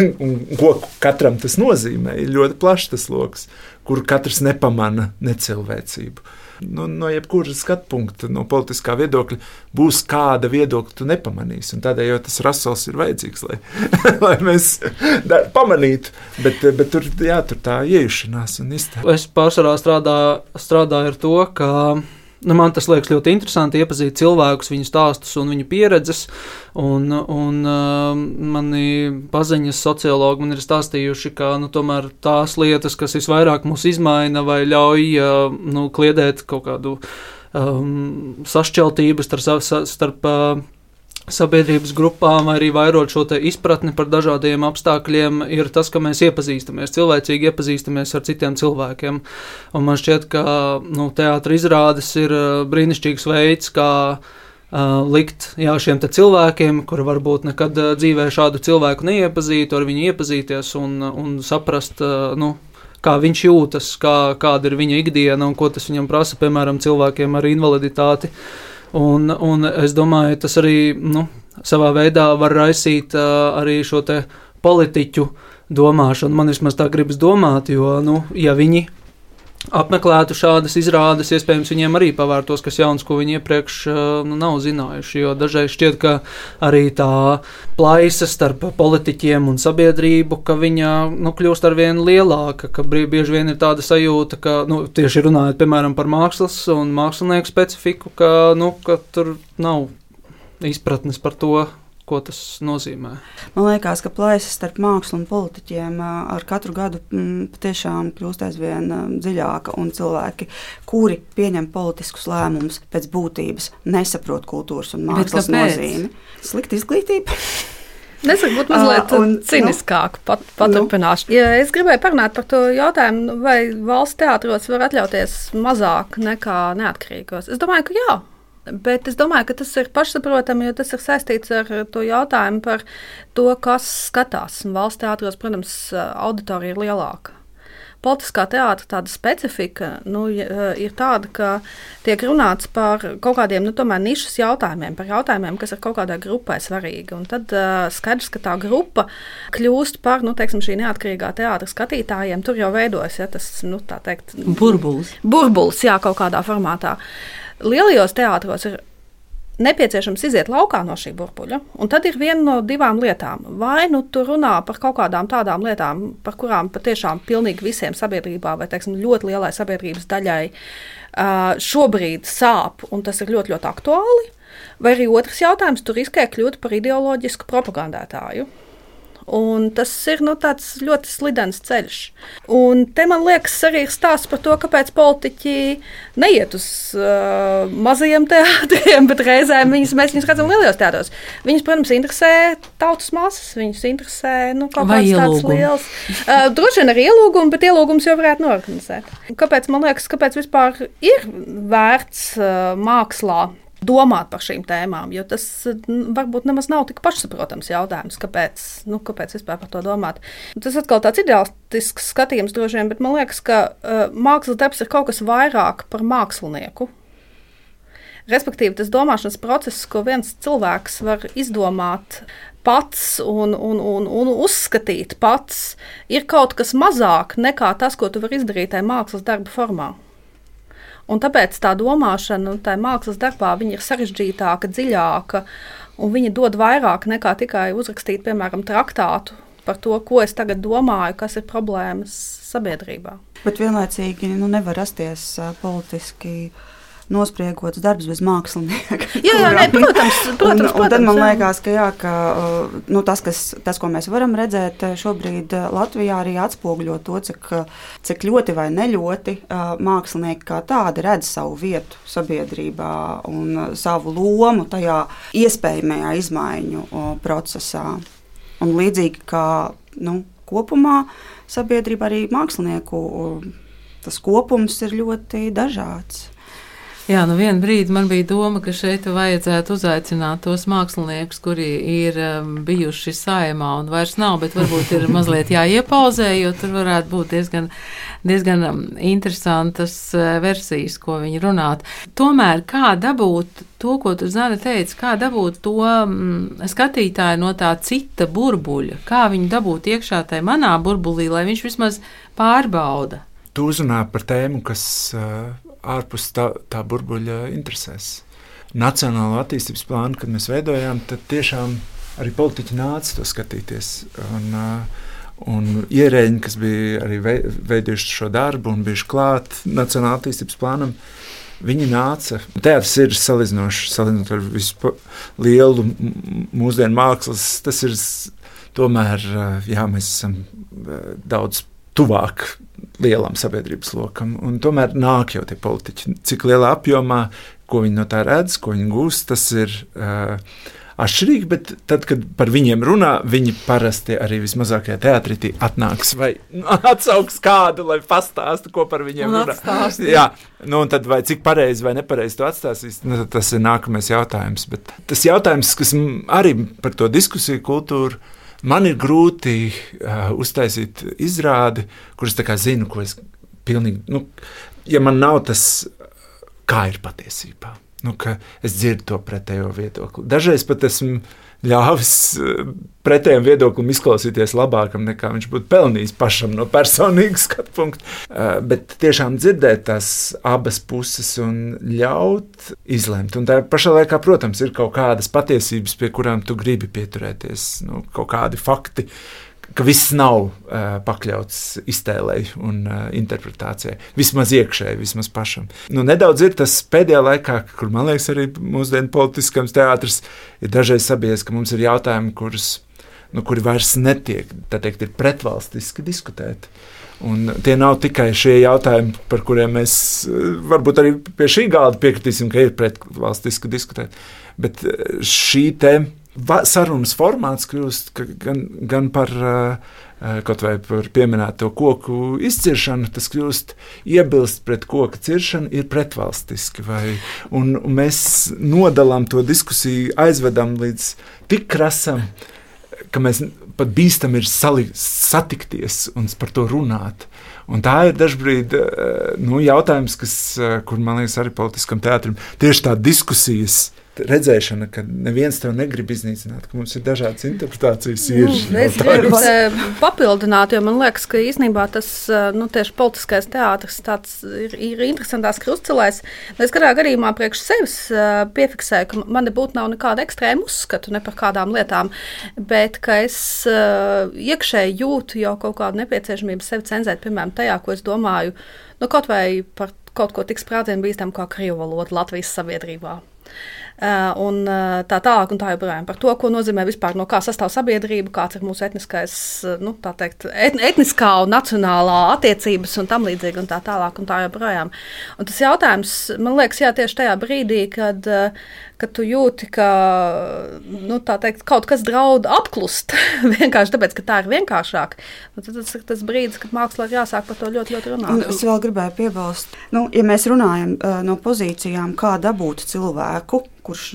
ko katram tas nozīmē, ir ļoti plašs tas lokus, kur katrs nepamana necilvēcību. Nu, no jebkuras skatu punkta, no politiskā viedokļa, būs kāda viedokļa, tu nepamanīsi. Tādēļ jau tas rasels ir vajadzīgs, lai, lai mēs da, pamanītu. Bet, bet tur, jā, tur tā iejušanās un iztēle. Es pārsvarā strādāju, strādāju ar to, ka Nu, man tas liekas ļoti interesanti iepazīt cilvēkus, viņu stāstus un viņu pieredzes. Un, un uh, mani paziņas sociologi man ir stāstījuši, ka nu, tās lietas, kas visvairāk mūs izmaina vai ļauj uh, nu, kliedēt kaut kādu um, sašķeltību starp, starp uh, sabiedrības grupām, arī vairot šo izpratni par dažādiem apstākļiem, ir tas, ka mēs iepazīstamies, cilvēcīgi iepazīstamies ar citiem cilvēkiem. Un man šķiet, ka nu, teātris izrādes ir uh, brīnišķīgs veids, kā uh, likt jā, šiem cilvēkiem, kuri varbūt nekad uh, dzīvē šādu cilvēku neiepazītu, ar viņu iepazīties un, un saprast. Uh, nu, kā viņš jūtas, kā, kāda ir viņa ikdiena un ko tas viņam prasa, piemēram, cilvēkiem ar invaliditāti. Uh, Un, un es domāju, tas arī nu, savā veidā var raisīt uh, arī šo politiķu domāšanu. Man vismaz tā gribas domāt, jo, nu, ja viņi apmeklētu šādas izrādes, iespējams, viņiem arī pavērtos kas jauns, ko viņi iepriekš nu, nav zinājuši. Jo dažreiz šķiet, ka arī tā plaisa starp politiķiem un sabiedrību, ka viņa nu, kļūst ar vien lielāka, ka bieži vien ir tāda sajūta, ka nu, tieši runājot piemēram par mākslas un mākslinieku specifiku, ka, nu, ka tur nav izpratnes par to, ko tas nozīmē. Man liekas, ka plaisa starp mākslu un politiķiem ar katru gadu patiešām kļūst aizvien dziļāka. Cilvēki, kuri pieņem politiskus lēmumus pēc būtības, nesaprot kultūras un mākslas nozīmi. Slikta izglītība. Nesaku, būt mazliet uh, ciniskāk, pat, paturpināšu. Nu. Ja es gribēju parunāt par to jautājumu, vai valsts teātros var atļauties mazāk nekā neatkarīgos. Es domāju, ka jā. Bet es domāju, ka tas ir pašsaprotami, jo tas ir saistīts ar to jautājumu par to, kas skatās. Valsts teātros, protams, auditorija ir lielāka. Politiskā teātris tāda specifika nu, ir tāda, ka tiek runāts par kaut kādiem nu, nišas jautājumiem, par jautājumiem, kas ir kaut kādai grupai svarīgi. Un tad uh, skaidrs, ka tā grupa kļūst par nu, teiksim, šī neatkarīgā teātris skatītājiem. Tur jau veidojas ja, tas nu, teikt, burbulis. Burbulis, jā, kaut kādā formātā. Uh, Lielajos teātros ir nepieciešams iziet laukā no šī burbuļa. Un tad ir viena no divām lietām. Vai nu tu runā par kaut kādām tādām lietām, par kurām patiešām pilnīgi visiem sabiedrībā, vai teiksim, ļoti lielai sabiedrības daļai šobrīd sāp, un tas ir ļoti, ļoti aktuāli. Vai arī otrs jautājums, tu riskē kļūt par ideoloģisku propagandētāju. Un tas ir nu, ļoti slidens ceļš. Un te man liekas, arī ir stāsts par to, kāpēc politiķi neiet uz uh, mazajiem teātriem, bet reizēm viņus, mēs viņus redzam lielajos teātros. Viņus, protams, interesē tautas masas, viņus interesē nu, kaut kāds tāds liels. Uh, droši vien arī ielūgums, bet ielūgums jau varētu norganizēt. Kāpēc man liekas, kāpēc vispār ir vērts uh, mākslā domāt par šīm tēmām, jo tas varbūt nemaz nav tik pašsaprotams jautājums, kāpēc, nu, kāpēc vispār par to domāt. Tas atkal tāds ideālistisks skatījums droši vien, bet man liekas, ka uh, mākslas darbs ir kaut kas vairāk par mākslinieku. Respektīvi, tas domāšanas process, ko viens cilvēks var izdomāt pats un, un, un, un uzskatīt pats, ir kaut kas mazāk nekā tas, ko tu vari izdarīt tajā mākslas darba formā. Un tāpēc tā domāšana, tā mākslas darbā, ir sarežģītāka, dziļāka, un viņa dod vairāk nekā tikai uzrakstīt, piemēram, traktātu par to, ko es tagad domāju, kas ir problēmas sabiedrībā. Bet vienlaicīgi nu, nevar rasties politiski uh, nospriegots darbs bez mākslinieka. Jā, jā nē, protams, protams, un, un tad man liekas, ka, jā, ka uh, nu, tas, kas, tas, ko mēs varam redzēt uh, šobrīd uh, Latvijā, arī atspoguļo to, cik, cik ļoti vai neļoti mākslinieki kā tādi redz savu vietu sabiedrībā un savu lomu tajā iespējamajā izmaiņu procesā. Un līdzīgi kā nu, kopumā sabiedrība arī mākslinieku tas kopums ir ļoti dažāds. Jā, nu vienā brīdī man bija doma, ka šeit vajadzētu uzaicināt tos māksliniekus, kuri ir um, bijuši saimā un vairs nav, bet varbūt ir mazliet jāiepauzē, jo tur varētu būt diezgan, diezgan um, interesantas uh, versijas, ko viņi runāt. Tomēr kā dabūt to, ko tu Zana teici, kā dabūt to um, skatītāju no tā cita burbuļa, kā viņu dabūt iekšā tajā manā burbulī, lai viņš vismaz pārbauda. Tu uzrunā par tēmu, kas uh, ārpus tā, tā burbuļa interesēs. Nacionālo attīstības plānu, kad mēs veidojām, tad tiešām arī politiķi nāca to skatīties. Un, uh, un ierēģi, kas bija arī veidojuši šo darbu un bijuši klāt Nacionālajā attīstības plānam, viņi nāca. Teātris ir salīdzinoši, salīdzinot ar visu lielu mūsdienu mākslas. Tas ir tomēr, uh, jā, mēs esam uh, daudz tuvāk lielam sabiedrības lokam. Un tomēr nāk jau tie politiķi. Cik lielā apjomā, ko viņi no tā redz, ko viņi gūst, tas ir uh, atšķirīgi. Bet tad, kad par viņiem runā, viņi parasti arī vismazākajā teātrī atnāks vai atsauks kādu, lai pastāstītu, ko par viņiem un runā. Jā, nu, un tad vai cik pareizi vai nepareizi to atstās, nu, tas ir nākamais jautājums. Bet tas jautājums, kas arī par to diskusiju kultūru Man ir grūti uh, uztaisīt izrādi, kuras zinu, ko es pilnīgi. Nu, ja man nav tas, kā ir patiesībā, nu, es dzirdu to pretējo viedokli. Dažreiz pat esmu ļāvis eh, pretējam viedoklim izklausīties labākam, nekā viņš būtu pelnījis pašam no personīga skatu punkta. Eh, bet tiešām dzirdēt tās abas puses un ļaut izlemt. Un tā pašā laikā, protams, ir kaut kādas patiesības, pie kurām tu gribi pieturēties, nu, kaut kādi fakti ka viss nav uh, pakļauts iztēlei un uh, interpretācijai. Vismaz iekšēji, vismaz pašam. Nu, nedaudz ir tas pēdējā laikā, kur man liekas, arī mūsdienu politiskams teātris ir dažreiz sabiedrīts, ka mums ir jautājumi, kurus, nu, kuri vairs netiek teikt, pretvalstiski diskutēti. Un tie nav tikai šie jautājumi, par kuriem mēs varbūt arī pie šī galda piekritīsim, ka ir pretvalstiski diskutēt. Bet šī tēma sarunas formāts kļūst gan, gan par kaut vai par pieminēto koku izciršanu, tas kļūst iebilst pret koku ciršanu, ir pretvalstiski. Vai, un, un mēs nodalām to diskusiju, aizvedam līdz tik krasam, ka mēs pat bīstam ir sali, satikties un par to runāt. Un tā ir dažkārt nu, jautājums, kas, kur man liekas, arī politiskam teātrim tieši tā diskusijas redzēšana, ka neviens to negrib iznīcināt, ka mums ir dažādas interpretācijas. Ir, nu, es gribu papildināt, jo man liekas, ka īstenībā tas eh, nu, tieši politiskais teātris ir, ir interesants krustcelēs. Es kādā gadījumā priekš sevis eh, piefiksēju, ka man nebūtu nav nekāda ekstrēma uzskatu ne par kādām lietām, bet ka es iekšēji jūtu jau kaut kādu nepieciešamību sevi cenzēt, piemēram, tajā, ko es domāju, nu, kaut vai par kaut ko tik sprādzienu bīstam kā krievu valoda Latvijas sabiedrībā. Eh, un eh, tā tālāk, un tā joprojām par to, ko nozīmē vispār no kā sastāv sabiedrība, kāds ir mūsu etniskais, eh, nu, tā teikt, etniskā un nacionālā attiecības un tam līdzīgi, un tā tālāk, un tā joprojām. Un tas jautājums, man liekas, jā, tieši tajā brīdī, kad, kad tu jūti, ka, nu, teikt, kaut kas draud apklust, vienkārši tāpēc, ka tā ir vienkāršāk, nu, tad tas ir tas brīdis, kad mākslā ir jāsāk par to ļoti, ļoti runāt. Un es vēl gribēju piebilst, nu, ja mēs runājam uh, no pozīcijām, kā dabūt cilvēku, kurš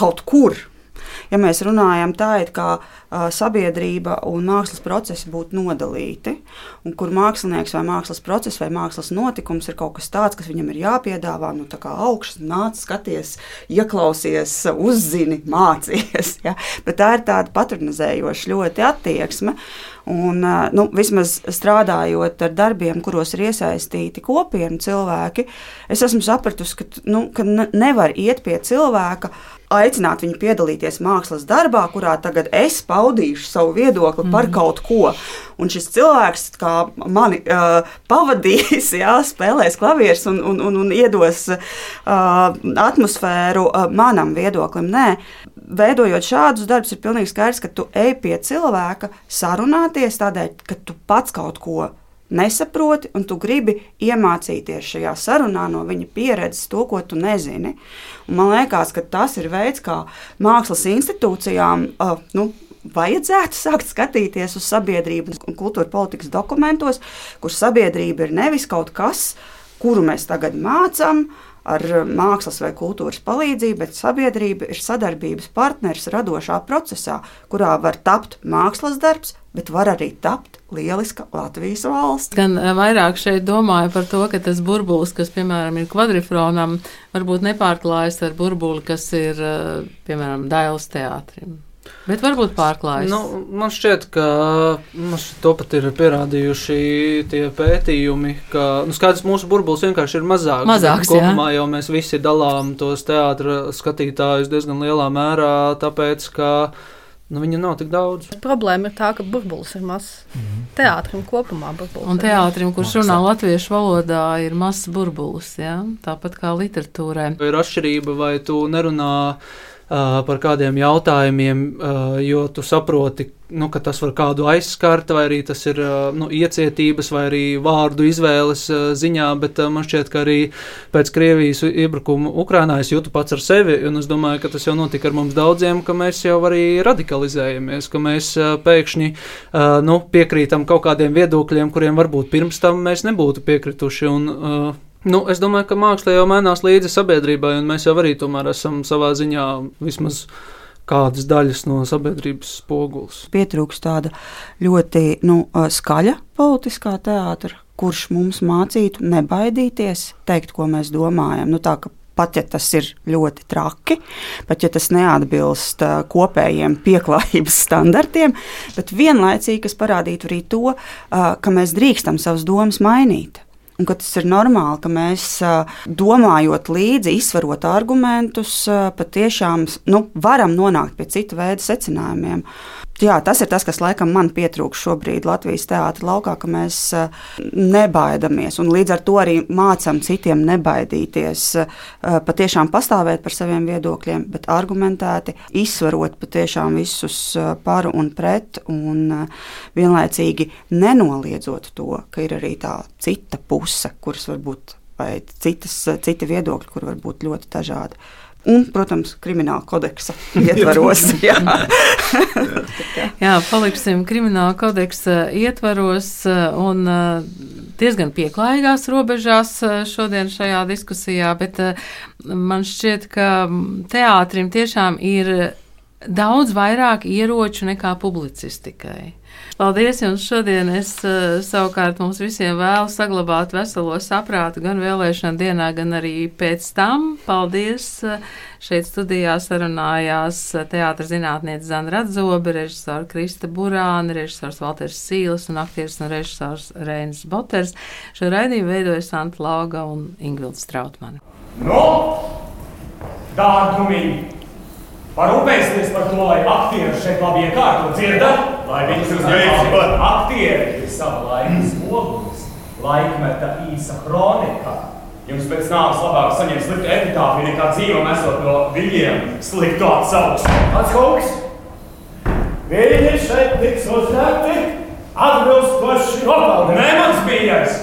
kaut kur. Ja mēs runājam tā, it kā sabiedrība un mākslas procesi būtu nodalīti, un kur mākslinieks vai mākslas process vai mākslas notikums ir kaut kas tāds, kas viņam ir jāpiedāvā, nu, augšas, nāc, skaties, ieklausies, uzzini, mācies. Ja? Bet tā ir tāda patronizējoša ļoti attieksme. Un, nu, vismaz strādājot ar darbiem, kuros ir iesaistīti kopienu cilvēki, es esmu sapratusi, ka, nu, ka nevar iet pie cilvēka, aicināt viņu piedalīties mākslas darbā, kurā tagad es paudīšu savu viedokli mm. par kaut ko. Un šis cilvēks, kā mani uh, pavadīs, jā, spēlēs klavierus un, un, un, un iedos uh, atmosfēru uh, manam viedoklim. Nē, veidojot šādus darbus, ir pilnīgi skaidrs, ka tu ej pie cilvēka sarunāties tādēļ, ka tu pats kaut ko nesaproti, un tu gribi iemācīties šajā sarunā no viņa pieredzes to, ko tu nezini. Un man liekas, ka tas ir veids, kā mākslas institūcijām uh, nu, vajadzētu sākt skatīties uz sabiedrību un kultūra politikas dokumentos, kur sabiedrība ir nevis kaut kas, kuru mēs tagad mācām ar mākslas vai kultūras palīdzību, bet sabiedrība ir sadarbības partneris radošā procesā, kurā var tapt mākslas darbs, bet var arī tapt lieliska Latvijas valsts. Gan eh, vairāk šeit domāju par to, ka tas burbulis, kas, piemēram, ir kvadrifronam, varbūt nepārklājas ar burbuli, kas ir, eh, piemēram, Dailas teātrim. Bet varbūt pārklājas. Nu, man šķiet, ka mums to pat ir pierādījuši tie pētījumi, ka nu, skaidrs, mūsu burbulis vienkārši ir mazāks. Mazāks kopumā jau mēs visi dalām tos teātros skatītājus diezgan lielā mērā, tāpēc ka nu, viņa nav tik daudz. Problēma ir tā, ka burbulis ir mazs. Mm -hmm. Teātrim kopumā burbulis. Un teātrim, kurš runā latviešu valodā, ir mazs burbulis, ja? tāpat kā literatūrē. Ir atšķirība, vai tu nerunā par kādiem jautājumiem, jo tu saproti, nu, ka tas var kādu aizskart, vai arī tas ir nu, iecietības vai arī vārdu izvēles ziņā, bet man šķiet, ka arī pēc Krievijas iebrukuma Ukrainā es jūtu pats ar sevi, un es domāju, ka tas jau notika ar mums daudziem, ka mēs jau arī radikalizējamies, ka mēs pēkšņi nu, piekrītam kaut kādiem viedokļiem, kuriem varbūt pirms tam mēs nebūtu piekrituši. Un, Nu, es domāju, ka māksla jau mainās līdzi sabiedrībai, un mēs jau arī tomēr esam savā ziņā vismaz kādas daļas no sabiedrības spogulis. Pietrūkst tāda ļoti nu, skaļa politiskā teātra, kurš mums mācītu nebaidīties, teikt, ko mēs domājam. Nu, tā, pat ja tas ir ļoti traki, pat ja tas neatbilst kopējiem pieklājības standartiem, bet vienlaicīgi tas parādītu arī to, ka mēs drīkstam savas domas mainīt. Un ka tas ir normāli, ka mēs domājot līdzi, izsverot argumentus, patiešām nu, varam nonākt pie cita veida secinājumiem. Jā, tas ir tas, kas laikam man pietrūkst šobrīd Latvijas laukā, ka mēs nebaidamies un līdz ar to arī mācām citiem nebaidīties, patiešām pastāvēt par saviem viedokļiem, bet argumentēti izsverot patiešām visus par un pret un vienlaicīgi nenoliedzot to, ka ir arī tā cita puse, kuras var būt vai citas, citi viedokļi, kur var būt ļoti dažādi. Un, protams, krimināla kodeksa ietvaros. jā. jā, paliksim krimināla kodeksa ietvaros un diezgan pieklājīgās robežās šodien šajā diskusijā, bet man šķiet, ka teātrim tiešām ir daudz vairāk ieroču nekā publicistikai. Paldies jums šodien. Es uh, savukārt mums visiem vēlu saglabāt veselo saprātu gan vēlēšana dienā, gan arī pēc tam. Paldies! Šeit studijā sarunājās teātris zinātniece Zana Radzobe, režisors Krista Burāna, režisors Valters Sīls un aktieris un režisors Reinis Boters. Šo raidījumu veidoja Santa Lauga un Ingvilds Strautmani. No! Dārgumiņi! Parūpēsimies par to, lai aktieri šeit labi iekārto dzirdat, lai viņus uzņemtu. Aktieri ir sava laikas spogulis, laikmeta īsa kronika. Jums pēc nāves labāk saņemt sliktu epitāfiju nekā dzīvam esot no viņiem sliktu atsauksmi. Atskauks! Viņi šeit tiks uzņemti atbilstoši nopelniem. Nē, mans mīļais!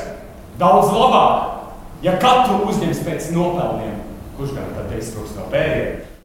Daudz labāk, ja katru uzņems pēc nopelniem, kurš gan tad iztrūks no pēdējiem.